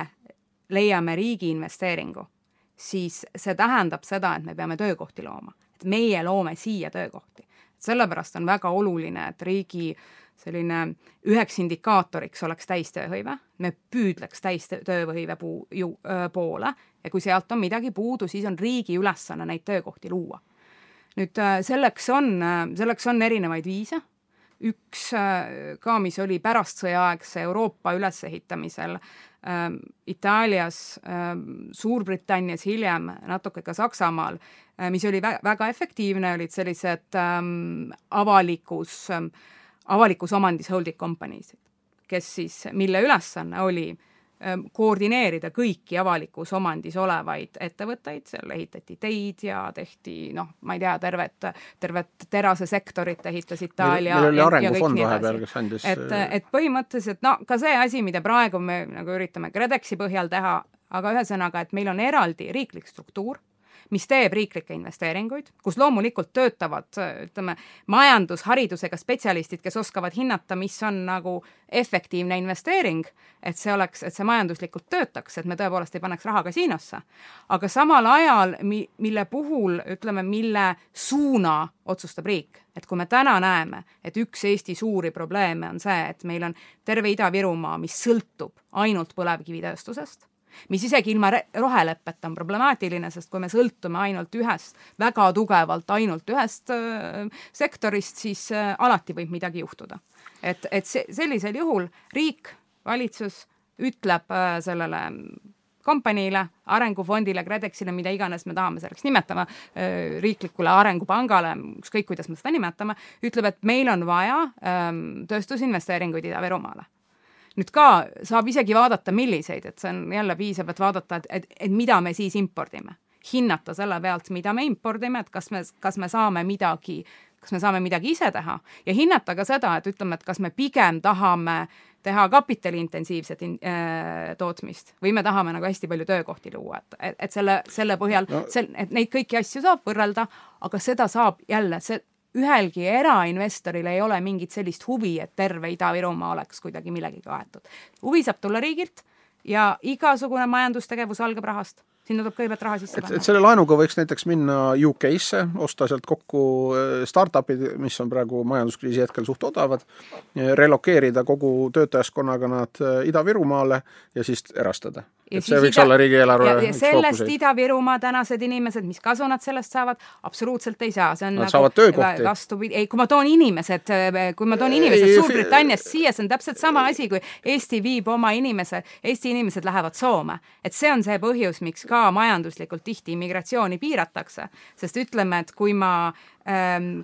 leiame riigi investeeringu, siis see tähendab seda, et me peame töökohti looma, et meie loome siia töökohti. sellepärast on väga oluline, et riigi äh, selline üheks indikaatoriks oleks täistööhõive, me püüdleks täistööhõive puu, ju, poole ja kui sealt on midagi puudu, siis on riigi ülesanne neid töökohti luua. nüüd selleks on, selleks on erinevaid viise, üks ka, mis oli pärastsõjaaegse Euroopa ülesehitamisel äh, Itaalias äh,, Suurbritannias hiljem, natuke ka Saksamaal äh,, mis oli vä väga efektiivne, olid sellised avalikus äh, avalikus omandis holding company'sid, kes siis, mille ülesanne oli ähm, koordineerida kõiki avalikus omandis olevaid ettevõtteid, seal ehitati teid ja tehti noh, ma ei tea, tervet, tervet terasesektorit ehitas Itaalia meil oli arengufond vahepeal, kes andis et, et põhimõtteliselt no ka see asi, mida praegu me nagu üritame KredExi põhjal teha, aga ühesõnaga, et meil on eraldi riiklik struktuur, mis teeb riiklikke investeeringuid, kus loomulikult töötavad ütleme, majandusharidusega spetsialistid, kes oskavad hinnata, mis on nagu efektiivne investeering, et see oleks, et see majanduslikult töötaks, et me tõepoolest ei paneks raha kasiinosse. aga samal ajal, mi-, mille puhul, ütleme, mille suuna otsustab riik, et kui me täna näeme, et üks Eesti suuri probleeme on see, et meil on terve Ida-Virumaa, mis sõltub ainult põlevkivitööstusest, mis isegi ilma roheleppeta on problemaatiline, sest kui me sõltume ainult ühest, väga tugevalt ainult ühest äh, sektorist, siis äh, alati võib midagi juhtuda. et, et see, sellisel juhul riik, valitsus ütleb äh, sellele kompaniile, arengufondile, KredExile, mida iganes me tahame selleks nimetama, riiklikule arengupangale, ükskõik, kuidas me seda nimetame, ütleb, et meil on vaja tööstusinvesteeringuid Ida-Virumaale nüüd ka saab isegi vaadata, milliseid, et see on jälle piisab, et vaadata, et, et, et mida me siis impordime. hinnata selle pealt, mida me impordime, et kas me, kas me saame midagi, kas me saame midagi ise teha ja hinnata ka seda, et ütleme, et kas me pigem tahame teha kapitaliintensiivset in, äh, tootmist või me tahame nagu hästi palju töökohti luua, et, et, selle, selle põhjal no., et neid kõiki asju saab võrrelda, aga seda saab jälle, see, ühelgi erainvestoril ei ole mingit sellist huvi, et terve Ida-Virumaa oleks kuidagi millegagi kaetud. huvi saab tulla riigilt ja igasugune majandustegevus algab rahast sinna tuleb kõigepealt raha sisse panna. et selle laenuga võiks näiteks minna UK-sse, osta sealt kokku äh, startup'id, mis on praegu majanduskriisi hetkel suht odavad, relokeerida kogu töötajaskonnaga nad äh, Ida-Virumaale ja siis erastada et see võiks ida, olla riigieelarve ja, ja sellest Ida-Virumaa tänased inimesed, mis kasu nad sellest saavad, absoluutselt ei saa, see on nad nagu, saavad töökohti. vastupidi, ei, kui ma toon inimesed, kui ma toon inimesed Suurbritanniast siia, see on täpselt sama asi, kui Eesti viib oma inimese, Eesti inimesed lähevad Soome. et see on see põhjus, miks ka majanduslikult tihti immigratsiooni piiratakse, sest ütleme, et kui ma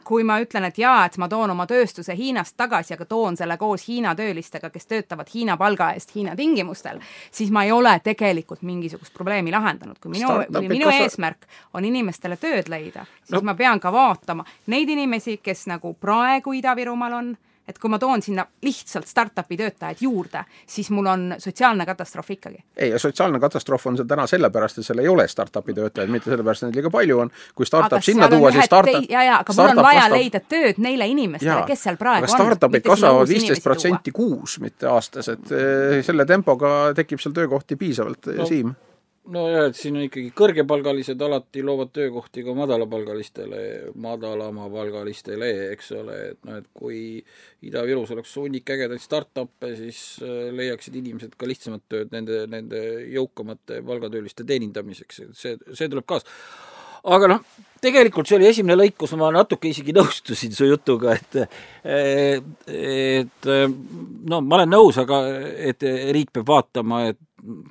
kui ma ütlen, et jaa, et ma toon oma tööstuse Hiinast tagasi, aga toon selle koos Hiina töölistega, kes töötavad Hiina palga eest Hiina tingimustel, siis ma ei ole tegelikult mingisugust probleemi lahendanud. kui minu, kui minu eesmärk on inimestele tööd leida, siis no. ma pean ka vaatama neid inimesi, kes nagu praegu Ida-Virumaal on et kui ma toon sinna lihtsalt startup'i töötajaid juurde, siis mul on sotsiaalne katastroof ikkagi. ei, ja sotsiaalne katastroof on see täna sellepärast, et seal ei ole startup'i töötajaid, mitte sellepärast, et neid liiga palju on. kui startup sinna tuua, siis startup ja, ja, aga mul on vaja vastab... leida tööd neile inimestele, kes seal praegu aga startup'id kasvavad viisteist protsenti kuus, mitte aastas, et eh, selle tempoga tekib seal töökohti piisavalt no., Siim nojah, et siin on ikkagi kõrgepalgalised alati loovad töökohti ka madalapalgalistele, madalamapalgalistele, eks ole, et noh, et kui Ida-Virus oleks hunnik ägedaid startup'e, siis äh, leiaksid inimesed ka lihtsamat tööd nende, nende jõukamate palgatööliste teenindamiseks, et see, see tuleb kaasa. aga noh, tegelikult see oli esimene lõik, kus ma natuke isegi nõustusin su jutuga, et et no ma olen nõus, aga et riik peab vaatama, et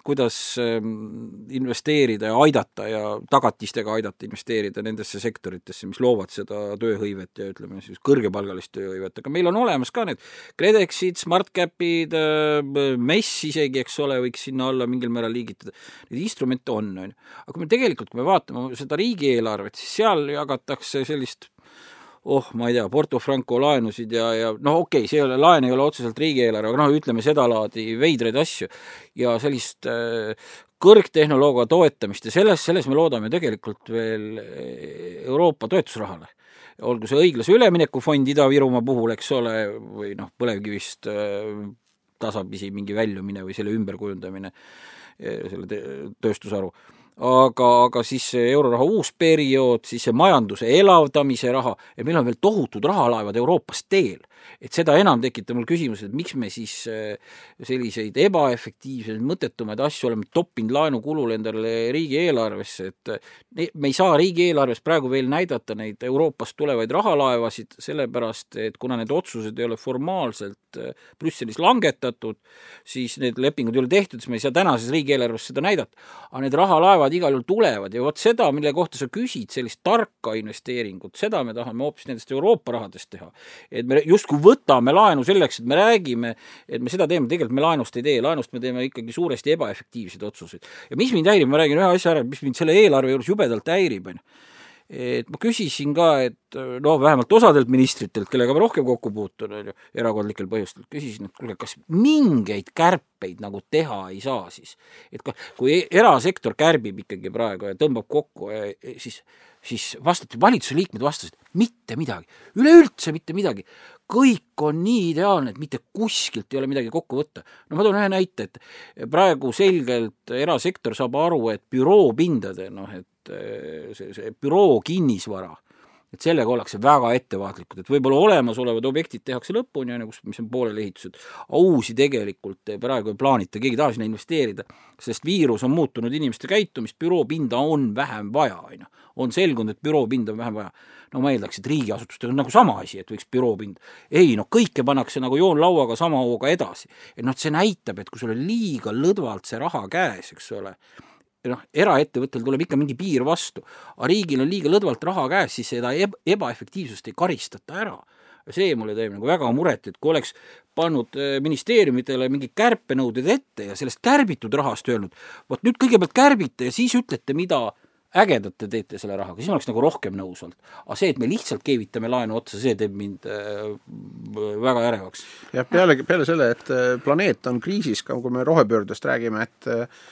kuidas ähm, investeerida ja aidata ja tagatistega aidata investeerida nendesse sektoritesse, mis loovad seda tööhõivet ja ütleme siis kõrgepalgalist tööhõivet, aga meil on olemas ka need KredExid, SmartCapid, äh, MES isegi, eks ole, võiks sinna alla mingil määral liigitada. Neid instrumente on, on ju. aga kui me tegelikult, kui me vaatame seda riigieelarvet, siis seal jagatakse sellist oh, ma ei tea, Porto Franco laenusid ja, ja noh, okei okay,, see ei ole, laen ei ole otseselt riigieelarve, aga noh, ütleme sedalaadi veidraid asju ja sellist äh, kõrgtehnoloogia toetamist ja selles, selles me loodame tegelikult veel äh, Euroopa toetusrahale. olgu see õiglase ülemineku fond Ida-Virumaa puhul, eks ole, või noh, põlevkivist äh, tasapisi mingi väljumine või selle ümberkujundamine, äh, selle tööstusharu aga, aga siis see euroraha uus periood, siis see majanduse elavdamise raha ja meil on veel tohutud rahalaevad Euroopas teel. Et seda enam tekitab mul küsimus, et miks me siis äh, selliseid ebaefektiivseid, mõttetumaid asju oleme toppinud laenukulul endale riigieelarvesse, et äh, me ei saa riigieelarves praegu veel näidata neid Euroopast tulevaid rahalaevasid, sellepärast et kuna need otsused ei ole formaalselt äh, Brüsselis langetatud, siis need lepingud ei ole tehtud, siis me ei saa tänases riigieelarves seda näidata. aga need rahalaevad igal juhul tulevad ja vot seda, mille kohta sa küsid, sellist tarka investeeringut, seda me tahame hoopis nendest Euroopa rahadest teha. et me justkui võtame laenu selleks, et me räägime, et me seda teeme, tegelikult me laenust ei tee, laenust me teeme ikkagi suuresti ebaefektiivseid otsuseid. ja mis mind häirib, ma räägin ühe asja ära, mis mind selle eelarve juures jubedalt häirib, on ju et ma küsisin ka, et no vähemalt osadelt ministritelt, kellega ma rohkem kokku puutun, on ju, erakondlikel põhjustel, küsisin, et kuulge, kas mingeid kärpeid nagu teha ei saa siis? et ka, kui erasektor kärbib ikkagi praegu ja tõmbab kokku, siis, siis vastati, valitsuse liikmed vastasid, mitte midagi, üleüldse mitte midagi. Kõik on nii ideaalne, et mitte kuskilt ei ole midagi kokku võtta. no ma toon ühe näite, et praegu selgelt erasektor saab aru, et büroopindade, noh, et Eh, see, see büroo kinnisvara, et sellega ollakse väga ettevaatlikud, et võib-olla olemasolevad objektid tehakse lõpuni, on ju, kus, mis on pooleli ehitused, uusi tegelikult praegu ei plaanita, keegi ei taha sinna investeerida, sest viirus on muutunud inimeste käitumist, büroopinda on vähem vaja, on ju. on selgunud, et büroopinda on vähem vaja. no ma eeldaks, et riigiasutustel on nagu sama asi, et võiks büroopind, ei noh, kõike pannakse nagu joonlauaga sama hooga edasi. et noh, see näitab, et kui sul on liiga lõdvalt see raha käes, eks ole, noh, eraettevõttel tuleb ikka mingi piir vastu, aga riigil on liiga lõdvalt raha käes, siis seda eb ebaefektiivsust ei karistata ära. see mulle teeb nagu väga muret, et kui oleks pannud äh, ministeeriumitele mingid kärpenõuded ette ja sellest kärbitud rahast öelnud, vot nüüd kõigepealt kärbite ja siis ütlete, mida ägedat te teete selle rahaga, siis ma oleks nagu rohkem nõus olnud. aga see, et me lihtsalt keevitame laenu otsa, see teeb mind äh, väga ärevaks. jah, peale, peale selle, et äh, planeet on kriisis, kui me rohepöördest räägime, et äh,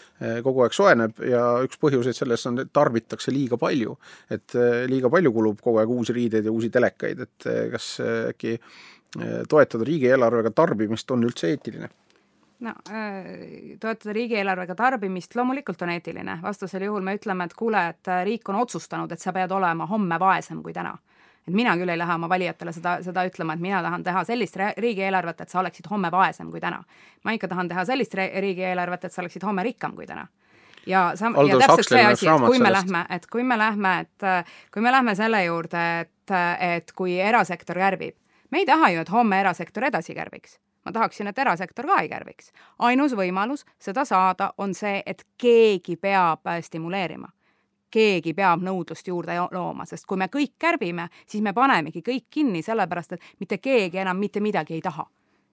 kogu aeg soojeneb ja üks põhjuseid selles on, et tarbitakse liiga palju. et äh, liiga palju kulub kogu aeg uusi riideid ja uusi telekaid, et äh, kas äh, äkki toetada riigieelarvega tarbimist on üldse eetiline? no toetada riigieelarvega tarbimist loomulikult on eetiline, vastasel juhul me ütleme, et kuule, et riik on otsustanud, et sa pead olema homme vaesem kui täna et mina küll ei lähe oma valijatele seda, seda ütlema, et mina tahan teha sellist riigieelarvet, et sa oleksid homme vaesem kui täna. ma ikka tahan teha sellist riigieelarvet, et sa oleksid homme rikkam kui täna ja sam-, ja täpselt see asi, et kui me sellest. lähme, et kui me lähme, et kui me lähme selle juurde, et, et kui erasektor kärbib, me ei taha ju, et homme erasektor edasi kärbiks. ma tahaksin, et erasektor ka ei kärbiks. ainus võimalus seda saada on see, et keegi peab stimuleerima keegi peab nõudlust juurde looma, sest kui me kõik kärbime, siis me panemegi kõik kinni, sellepärast et mitte keegi enam mitte midagi ei taha.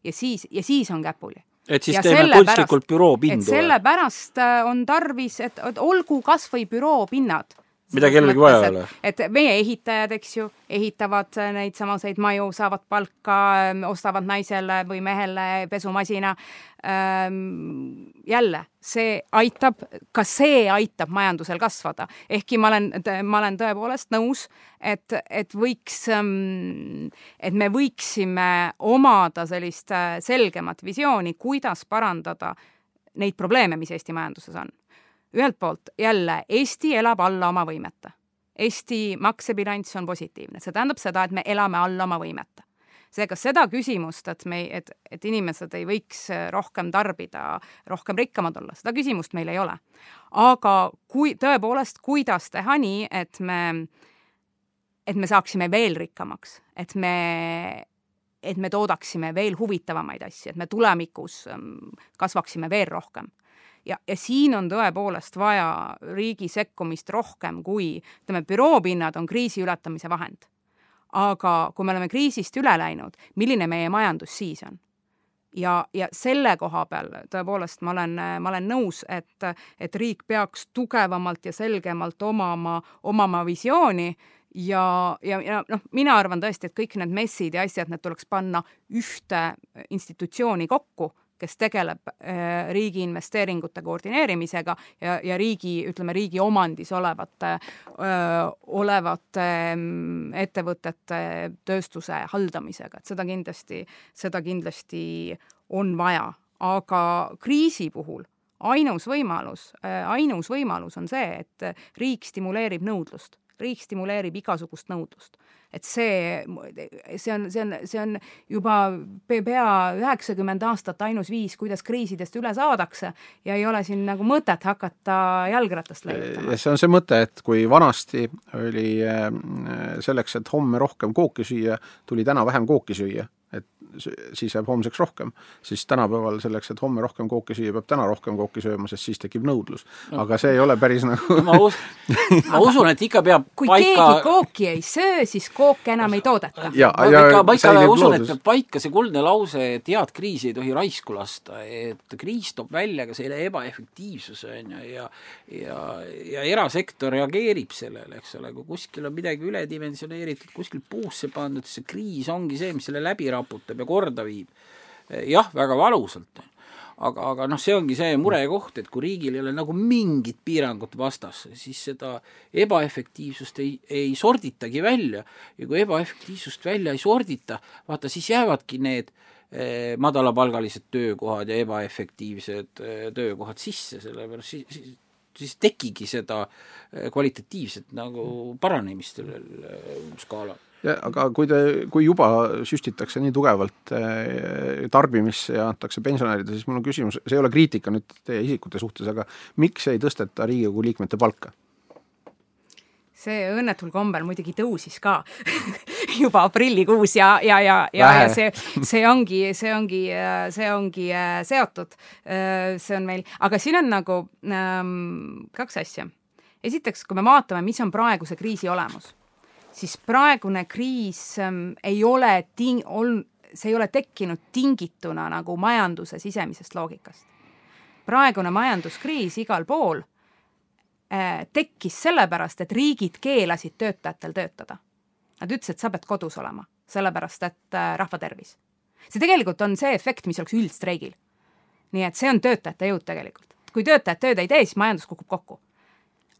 ja siis, ja siis on käpuli et siis ja teeme kunstlikult büroopindu? sellepärast äh, on tarvis, et, olgu kas või büroopinnad mida kellelgi vaja ei ole. et meie ehitajad, eks ju, ehitavad neid samaseid maju, saavad palka, ähm, ostavad naisele või mehele pesumasina. Ähm, jälle, see aitab, ka see aitab majandusel kasvada, ehkki ma olen, ma olen tõepoolest nõus, et, et võiks, ähm, et me võiksime omada sellist äh, selgemat visiooni, kuidas parandada neid probleeme, mis Eesti majanduses on ühelt poolt jälle Eesti elab alla oma võimete. Eesti maksebilanss on positiivne, see tähendab seda, et me elame alla oma võimete. seega seda küsimust, et me, et, et inimesed ei võiks rohkem tarbida, rohkem rikkamad olla, seda küsimust meil ei ole. aga kui tõepoolest, kuidas teha nii, et me, et me saaksime veel rikkamaks, et me et me toodaksime veel huvitavamaid asju, et me tulevikus ähm, kasvaksime veel rohkem ja, ja siin on tõepoolest vaja riigi sekkumist rohkem kui, ütleme, büroopinnad on kriisi ületamise vahend. aga kui me oleme kriisist üle läinud, milline meie majandus siis on? ja, ja selle koha peal tõepoolest ma olen, ma olen nõus, et, et riik peaks tugevamalt ja selgemalt omama, omama visiooni ja, ja, ja noh, mina arvan tõesti, et kõik need messid ja asjad, need tuleks panna ühte institutsiooni kokku kes tegeleb äh, riigi investeeringute koordineerimisega ja, ja riigi, ütleme, riigi omandis olevate, olevate mm, ettevõtete, tööstuse haldamisega, et seda kindlasti, seda kindlasti on vaja, aga kriisi puhul ainus võimalus, ainus võimalus on see, et riik stimuleerib nõudlust riik stimuleerib igasugust nõudlust et see, see on, see on, see on juba pea üheksakümmend aastat ainus viis, kuidas kriisidest üle saadakse ja ei ole siin nagu mõtet hakata jalgratast leiutama. see on see mõte, et kui vanasti oli äh, selleks, et homme rohkem kooki süüa, tuli täna vähem kooki süüa, et siis jääb homseks rohkem. siis tänapäeval selleks, et homme rohkem kooki süüa, peab täna rohkem kooki sööma, sest siis tekib nõudlus. aga see ei ole päris nagu ma us-, ma usun, et ikka peab kui paika keegi kooki ei söö, siis kooke enam ei toodeta. ma ikka, ma ikka usun, et peab paika see kuldne lause, et head kriisi ei tohi raisku lasta, et kriis toob välja ka selle ebaefektiivsuse, on ju, ja ja, ja erasektor reageerib sellele, eks ole, kui kuskil on midagi üledimensioneeritud, kuskil puusse pandud, siis see kriis ongi see, mis selle läbi raputab ja korda viib. jah, väga valusalt, aga, aga noh, see ongi see murekoht, et kui riigil ei ole nagu mingit piirangut vastas, siis seda ebaefektiivsust ei, ei sorditagi välja ja kui ebaefektiivsust välja ei sordita, vaata siis jäävadki need eh, madalapalgalised töökohad ja ebaefektiivsed eh, töökohad sisse, sellepärast siis, siis siis tekigi seda eh, kvalitatiivset nagu paranemist sellel skaalal. Aga kui te, kui juba süstitakse nii tugevalt eh, tarbimisse ja antakse pensionäridele, siis mul on küsimus, see ei ole kriitika nüüd teie isikute suhtes, aga miks ei tõsteta Riigikogu liikmete palka? see õnnetul kombel muidugi tõusis ka juba aprillikuus ja, ja, ja, ja, ja see, see ongi, see ongi, see ongi äh, seotud. see on meil, aga siin on nagu ähm, kaks asja. esiteks, kui me vaatame, mis on praeguse kriisi olemus, siis praegune kriis ähm, ei ole ting-, ol-, see ei ole tekkinud tingituna nagu majanduse sisemisest loogikast. praegune majanduskriis igal pool äh, tekkis sellepärast, et riigid keelasid töötajatel töötada. Nad ütlesid, et sa pead kodus olema, sellepärast et äh, rahva tervis. see tegelikult on see efekt, mis oleks üldstreigil. nii et see on töötajate jõud tegelikult. kui töötajad tööd ei tee, siis majandus kukub kokku.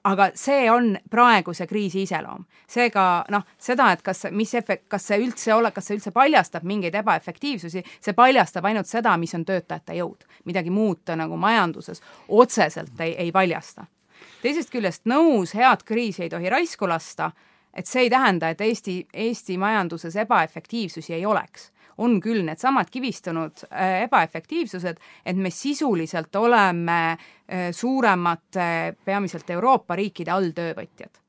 Aga see on praeguse kriisi iseloom. seega noh, seda, et kas, mis efekt, kas see üldse ole, kas see üldse paljastab mingeid ebaefektiivsusi, see paljastab ainult seda, mis on töötajate jõud. midagi muud ta nagu majanduses otseselt ei, ei paljasta teisest küljest nõus, head kriisi ei tohi raisku lasta, et see ei tähenda, et Eesti, Eesti majanduses ebaefektiivsusi ei oleks. On küll needsamad kivistunud äh, ebaefektiivsused, et me sisuliselt oleme äh, suuremate, peamiselt Euroopa riikide alltöövõtjad.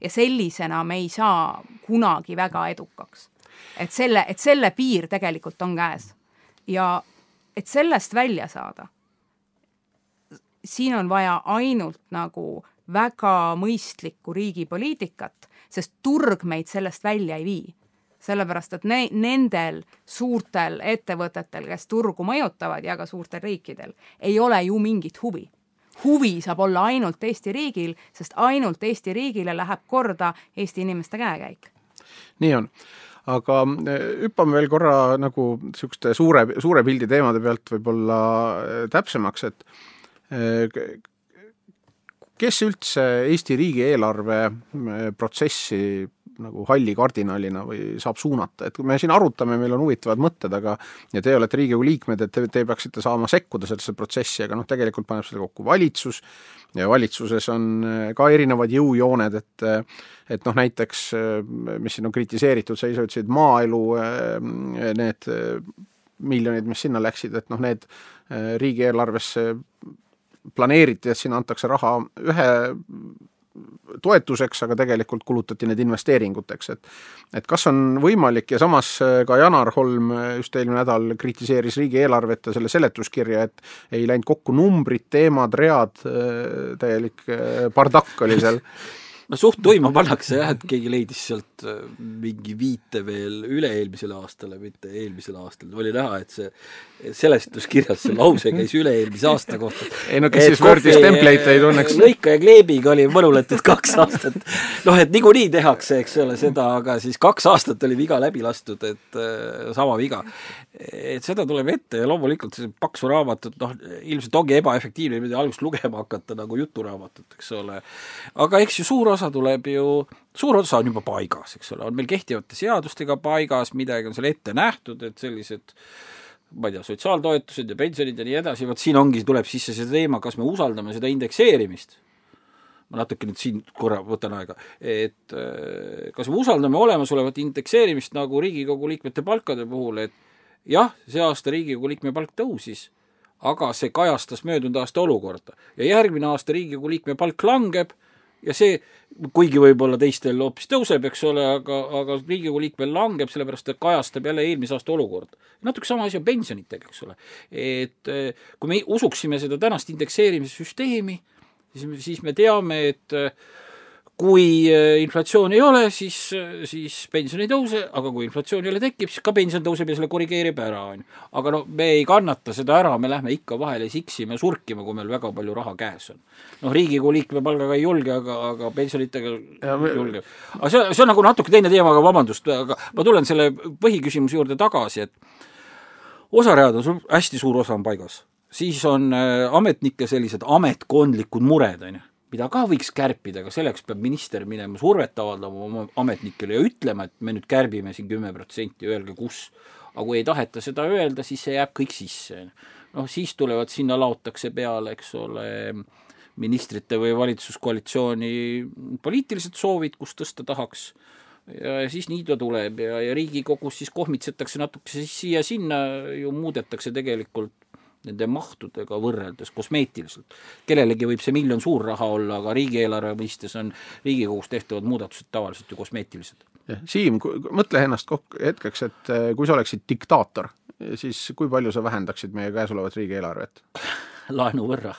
ja sellisena me ei saa kunagi väga edukaks. et selle, et selle piir tegelikult on käes. ja et sellest välja saada siin on vaja ainult nagu väga mõistlikku riigipoliitikat, sest turg meid sellest välja ei vii. Sellepärast, et ne-, nendel suurtel ettevõtetel, kes turgu mõjutavad ja ka suurtel riikidel, ei ole ju mingit huvi. huvi saab olla ainult Eesti riigil, sest ainult Eesti riigile läheb korda Eesti inimeste käekäik. nii on aga eh, hüppame veel korra nagu niisuguste suure, suure pildi teemade pealt võib-olla eh, täpsemaks, et eh, kes üldse Eesti riigieelarve protsessi nagu halli kardinalina või saab suunata, et kui me siin arutame, meil on huvitavad mõtted, aga ja te olete Riigikogu liikmed, et te, te peaksite saama sekkuda sellesse protsessi, aga noh, tegelikult paneb selle kokku valitsus ja valitsuses on eh, ka erinevad jõujooned, et et noh, näiteks mis siin on kritiseeritud, sa ise ütlesid, maaelu need miljonid, mis sinna läksid, et noh, need riigieelarvesse planeeriti, et sinna antakse raha ühe toetuseks, aga tegelikult kulutati need investeeringuteks, et et kas on võimalik ja samas ka Janar Holm just eelmine nädal kritiseeris riigieelarvet ja selle seletuskirja, et ei läinud kokku numbrid, teemad, read, täielik bardakk oli seal no suht tuima pannakse jah, et keegi leidis sealt äh, mingi viite veel üle-eelmisele aastale, mitte eelmisele aastale, oli näha, et see seletuskirjas see lause käis üle-eelmise aasta kohta. ei no kes siis Wordis template'e ei tunneks. lõika ja kleebiga oli mõnulatud kaks aastat. noh, et niikuinii tehakse, eks ole, seda, aga siis kaks aastat oli viga läbi lastud, et äh, sama viga. Et seda tuleb ette ja loomulikult see paksu raamatut, noh, ilmselt ongi ebaefektiivne niimoodi algust lugema hakata nagu juturaamatut, eks ole. aga eks ju suur osa tuleb ju, suur osa on juba paigas, eks ole, on meil kehtivate seadustega paigas, midagi on seal ette nähtud, et sellised ma ei tea, sotsiaaltoetused ja pensionid ja nii edasi, vot siin ongi, tuleb sisse see teema, kas me usaldame seda indekseerimist. Ma natuke nüüd siin korra võtan aega, et äh, kas me usaldame olemasolevat indekseerimist nagu Riigikogu liikmete palkade puhul, et jah, see aasta Riigikogu liikme palk tõusis, aga see kajastas möödunud aasta olukorda ja järgmine aasta Riigikogu liikme palk langeb ja see, kuigi võib-olla teistel hoopis tõuseb, eks ole, aga, aga Riigikogu liikmel langeb, sellepärast et kajastab jälle eelmise aasta olukorda. natuke sama asi on pensionitega, eks ole. et eh, kui me usuksime seda tänast indekseerimise süsteemi, siis, siis me teame, et äh, kui äh, inflatsiooni ei ole, siis, äh, siis pension ei tõuse, aga kui inflatsioon jälle tekib, siis ka pension tõuseb ja selle korrigeerib ära, on ju. aga no me ei kannata seda ära, me lähme ikka vahele siksime, surkima, kui meil väga palju raha käes on. noh, Riigikogu liikme palgaga ei julge, aga, aga pensionitega me... julgeb. aga see, see on nagu natuke teine teema, aga vabandust, aga ma tulen selle põhiküsimuse juurde tagasi, et osaread on sul, hästi suur osa on paigas. siis on äh, ametnike sellised ametkondlikud mured, on ju mida ka võiks kärpida, aga selleks peab minister minema survet avaldama oma ametnikele ja ütlema, et me nüüd kärbime siin kümme protsenti, öelge kus. aga kui ei taheta seda öelda, siis see jääb kõik sisse. noh, siis tulevad, sinna laotakse peale, eks ole, ministrite või valitsuskoalitsiooni poliitilised soovid, kus tõsta tahaks ja siis nii ta tuleb ja, ja Riigikogus siis kohmitsetakse natuke siis siia-sinna, ju muudetakse tegelikult nende mahtudega võrreldes kosmeetiliselt. kellelegi võib see miljon suur raha olla, aga riigieelarve mõistes on Riigikogus tehtavad muudatused tavaliselt ju kosmeetilised. Siim, mõtle ennast kokku hetkeks, et eh, kui sa oleksid diktaator, siis kui palju sa vähendaksid meie käesolevat riigieelarvet? laenu võrra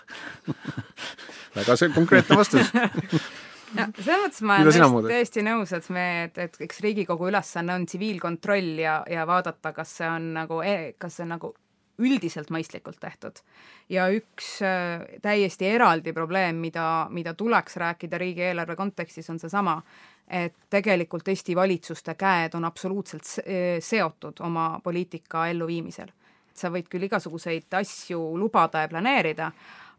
väga see konkreetne vastus ja selles mõttes ma olen täiesti, täiesti nõus, et me, et, et eks Riigikogu ülesanne on tsiviilkontroll ja, ja vaadata, kas see on nagu, e-, kas see on nagu üldiselt mõistlikult tehtud. ja üks äh, täiesti eraldi probleem, mida, mida tuleks rääkida riigieelarve kontekstis, on seesama, et tegelikult Eesti valitsuste käed on absoluutselt seotud oma poliitika elluviimisel. sa võid küll igasuguseid asju lubada ja planeerida,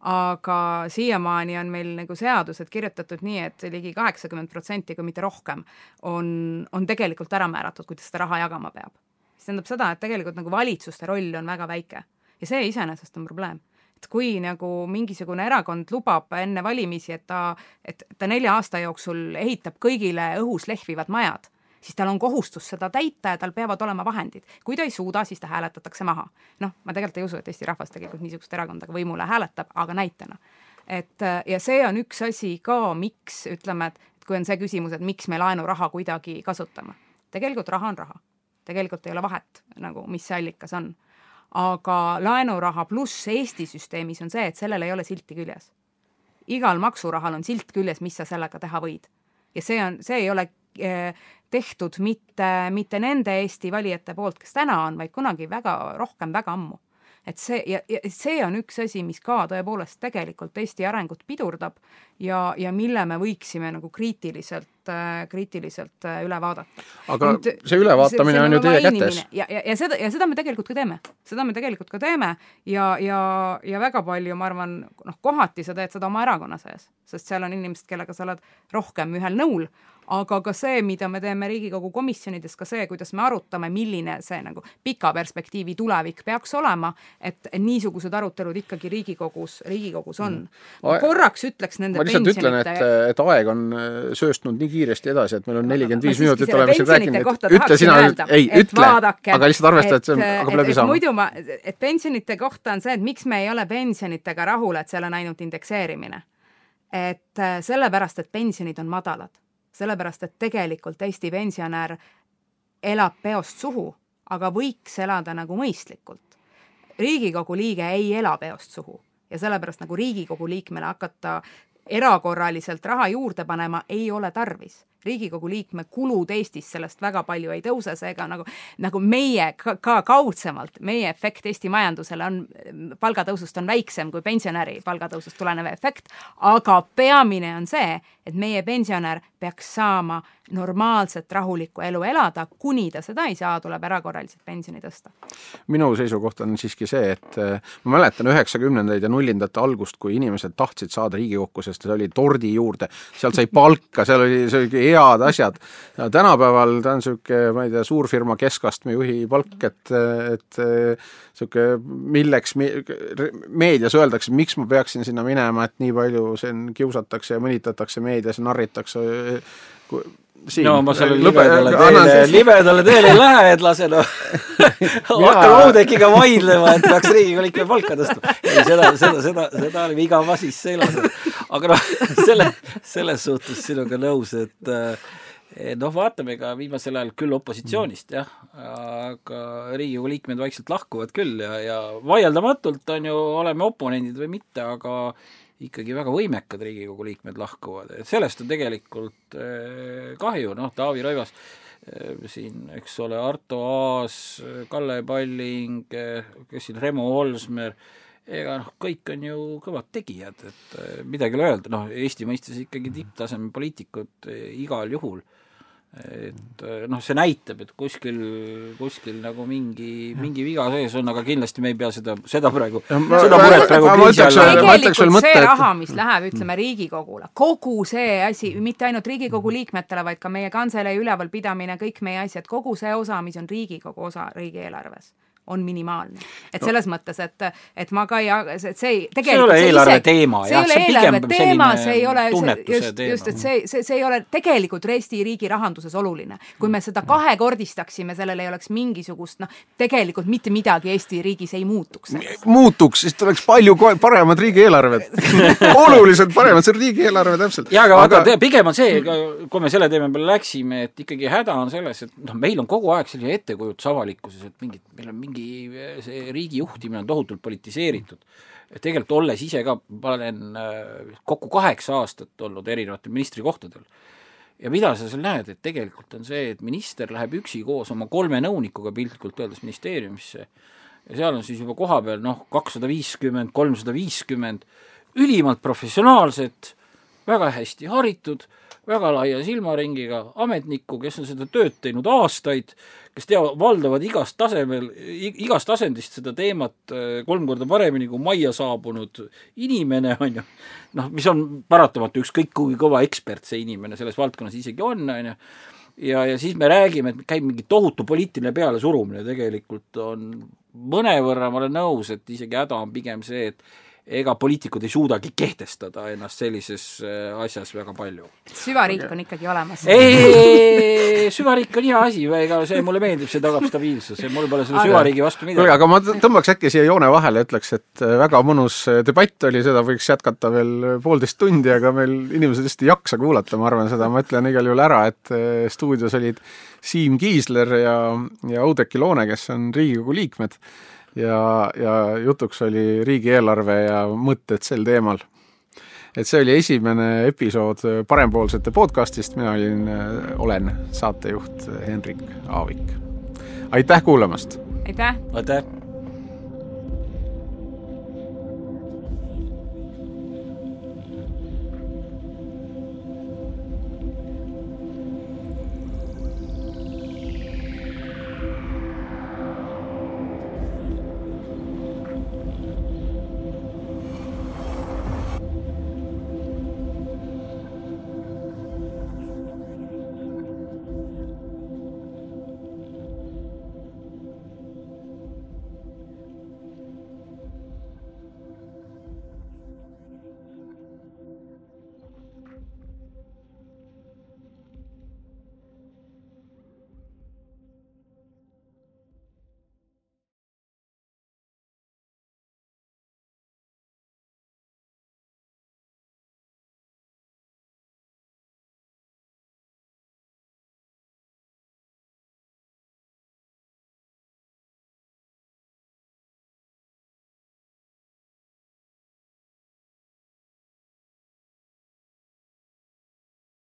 aga siiamaani on meil nagu seadused kirjutatud nii, et ligi kaheksakümmend protsenti, kui mitte rohkem, on, on tegelikult ära määratud, kuidas seda raha jagama peab see tähendab seda, et tegelikult nagu valitsuste roll on väga väike ja see iseenesest on probleem et kui nagu mingisugune erakond lubab enne valimisi, et ta, et ta nelja aasta jooksul ehitab kõigile õhus lehvivad majad, siis tal on kohustus seda täita ja tal peavad olema vahendid. kui ta ei suuda, siis ta hääletatakse maha. noh, ma tegelikult ei usu, et Eesti rahvas tegelikult niisugust erakonda ka võimule hääletab, aga näitena. et ja see on üks asi ka, miks ütleme, et kui on see küsimus, et miks me laenuraha kuidagi kasutame. tegelikult raha on raha tegelikult ei ole vahet nagu, mis see allikas on. aga laenuraha pluss Eesti süsteemis on see, et sellel ei ole silti küljes. igal maksurahal on silt küljes, mis sa sellega teha võid. ja see on, see ei ole eh, tehtud mitte, mitte nende Eesti valijate poolt, kes täna on, vaid kunagi väga, rohkem väga ammu et see ja, ja see on üks asi, mis ka tõepoolest tegelikult Eesti arengut pidurdab ja, ja mille me võiksime nagu kriitiliselt, äh, kriitiliselt äh, üle vaadata. aga Nüüd, see ülevaatamine see, see on ju teie kätes. ja, ja, ja seda, ja seda me tegelikult ka teeme, seda me tegelikult ka teeme ja, ja, ja väga palju, ma arvan, noh, kohati sa teed seda oma erakonna sees, sest seal on inimesed, kellega sa oled rohkem ühel nõul, aga ka see, mida me teeme Riigikogu komisjonides, ka see, kuidas me arutame, milline see nagu pika perspektiivi tulevik peaks olema, et niisugused arutelud ikkagi Riigikogus, Riigikogus on mm.. korraks ütleks nende ma lihtsalt pensionite... ütlen, et, et aeg on äh, sööstnud nii kiiresti edasi, et meil on nelikümmend viis minutit oleme siin rääkinud, et ütle sina, ei ütle, aga lihtsalt arvesta, et see on, hakkab läbi saama. muidu ma, et pensionite kohta on see, et miks me ei ole pensionitega rahul, et seal on ainult indekseerimine. et äh, sellepärast, et pensionid on madalad sellepärast et tegelikult Eesti pensionär elab peost suhu, aga võiks elada nagu mõistlikult. riigikogu liige ei ela peost suhu ja sellepärast nagu Riigikogu liikmele hakata erakorraliselt raha juurde panema ei ole tarvis Riigikogu liikme kulud Eestis sellest väga palju ei tõuse, seega nagu, nagu meie ka, ka kaudsemalt, meie efekt Eesti majandusele on, palgatõusust on väiksem kui pensionäri palgatõusust tulenev efekt, aga peamine on see, et meie pensionär peaks saama normaalset rahulikku elu elada, kuni ta seda ei saa, tuleb erakorraliselt pensioni tõsta. minu seisukoht on siiski see, et eh, ma mäletan üheksakümnendaid ja nullindate algust, kui inimesed tahtsid saada Riigikokku, sest see oli tordi juurde, sealt sai palka, seal oli, see oli head asjad. tänapäeval ta on niisugune, ma ei tea, suurfirma keskastme juhi palk, et, et niisugune milleks meedias öeldakse, miks ma peaksin sinna minema, et nii palju siin kiusatakse ja mõnitatakse meedias narritakse Siin. no ma sellele libedale teele, libedale teele ei lähe, et lase noh hakkame Oudekkiga vaidlema, et peaks Riigikogu liikme palka tõstma. ei, seda, seda, seda, seda oli viga masis seljas. aga noh, selle, selles suhtes sinuga nõus, et noh, vaatame ka viimasel ajal küll opositsioonist jah, aga Riigikogu liikmed vaikselt lahkuvad küll ja, ja vaieldamatult on ju, oleme oponendid või mitte, aga ikkagi väga võimekad Riigikogu liikmed lahkuvad, et sellest on tegelikult kahju, noh, Taavi Rõivas Äh, siin, eks ole, Arto Aas, Kalle Palling, äh, kes siin, Remo Olsmer, ega noh, kõik on ju kõvad tegijad, et midagi ei ole öelda, noh, Eesti mõistes ikkagi tipptaseme poliitikud igal juhul et eh, noh, see näitab, et kuskil, kuskil nagu mingi, mingi viga sees on, aga kindlasti me ei pea seda, seda praegu, seda muret praegu kriisi all tegelikult see raha, mis läheb, ütleme, Riigikogule, kogu see asi, mitte ainult Riigikogu liikmetele, vaid ka meie kantselei ülevalpidamine, kõik meie asjad, kogu see osa, mis on Riigikogu osa riigieelarves on minimaalne. et selles no. mõttes, et, et ma ka ei, et see ei, tegelikult see ei ole eelarve ise, teema, jah, see ei ole eelarve teema, see ei ole, just, just, et see, see, see ei ole tegelikult Eesti riigi rahanduses oluline. kui me seda kahekordistaksime, sellel ei oleks mingisugust noh, tegelikult mitte midagi Eesti riigis ei muutuks. muutuks, siis tuleks palju paremad riigieelarved oluliselt paremad, see on riigieelarve täpselt. jaa, aga, aga... aga pigem on see, kui me selle teema peale läksime, et ikkagi häda on selles, et noh, meil on kogu aeg selline ettekujutus avalikkuses, et mingid, meil on mingi mingi, see riigi juhtimine on tohutult politiseeritud. tegelikult olles ise ka, ma olen äh, kokku kaheksa aastat olnud erinevatel ministrikohtadel. Ja mida sa seal näed, et tegelikult on see, et minister läheb üksi koos oma kolme nõunikuga piltlikult öeldes ministeeriumisse. Ja seal on siis juba kohapeal noh, kakssada viiskümmend, kolmsada viiskümmend ülimalt professionaalset, väga hästi haritud, väga laia silmaringiga ametnikku, kes on seda tööd teinud aastaid, kes teavad, valdavad igast tasemel, igast asendist seda teemat äh, kolm korda paremini kui majja saabunud inimene, on ju, noh, mis on paratamatu, ükskõik kui kõva ekspert see inimene selles valdkonnas isegi on, on ju, ja, ja siis me räägime, et käib mingi tohutu poliitiline pealesurumine, tegelikult on mõnevõrra, ma olen nõus, et isegi häda on pigem see, et ega poliitikud ei suudagi kehtestada ennast sellises äh, asjas väga palju. süvariik on ikkagi olemas. ei, süvariik on hea asi, ega see mulle meeldib, see tagab stabiilsuse, mul pole selle süvariigi vastu midagi. kuule, aga ma tõmbaks äkki siia joone vahele, ütleks, et äh, väga mõnus äh, debatt oli, seda võiks jätkata veel poolteist tundi, aga meil inimesed vist ei jaksa kuulata, ma arvan seda, ma ütlen igal juhul ära, et stuudios olid Siim Kiisler ja, ja Oudekki Loone, kes on Riigikogu liikmed ja, ja jutuks oli riigieelarve ja mõtted sel teemal. et see oli esimene episood Parempoolsete podcastist, mina olin, olen saatejuht Henrik Aavik. aitäh kuulamast! aitäh! aitäh!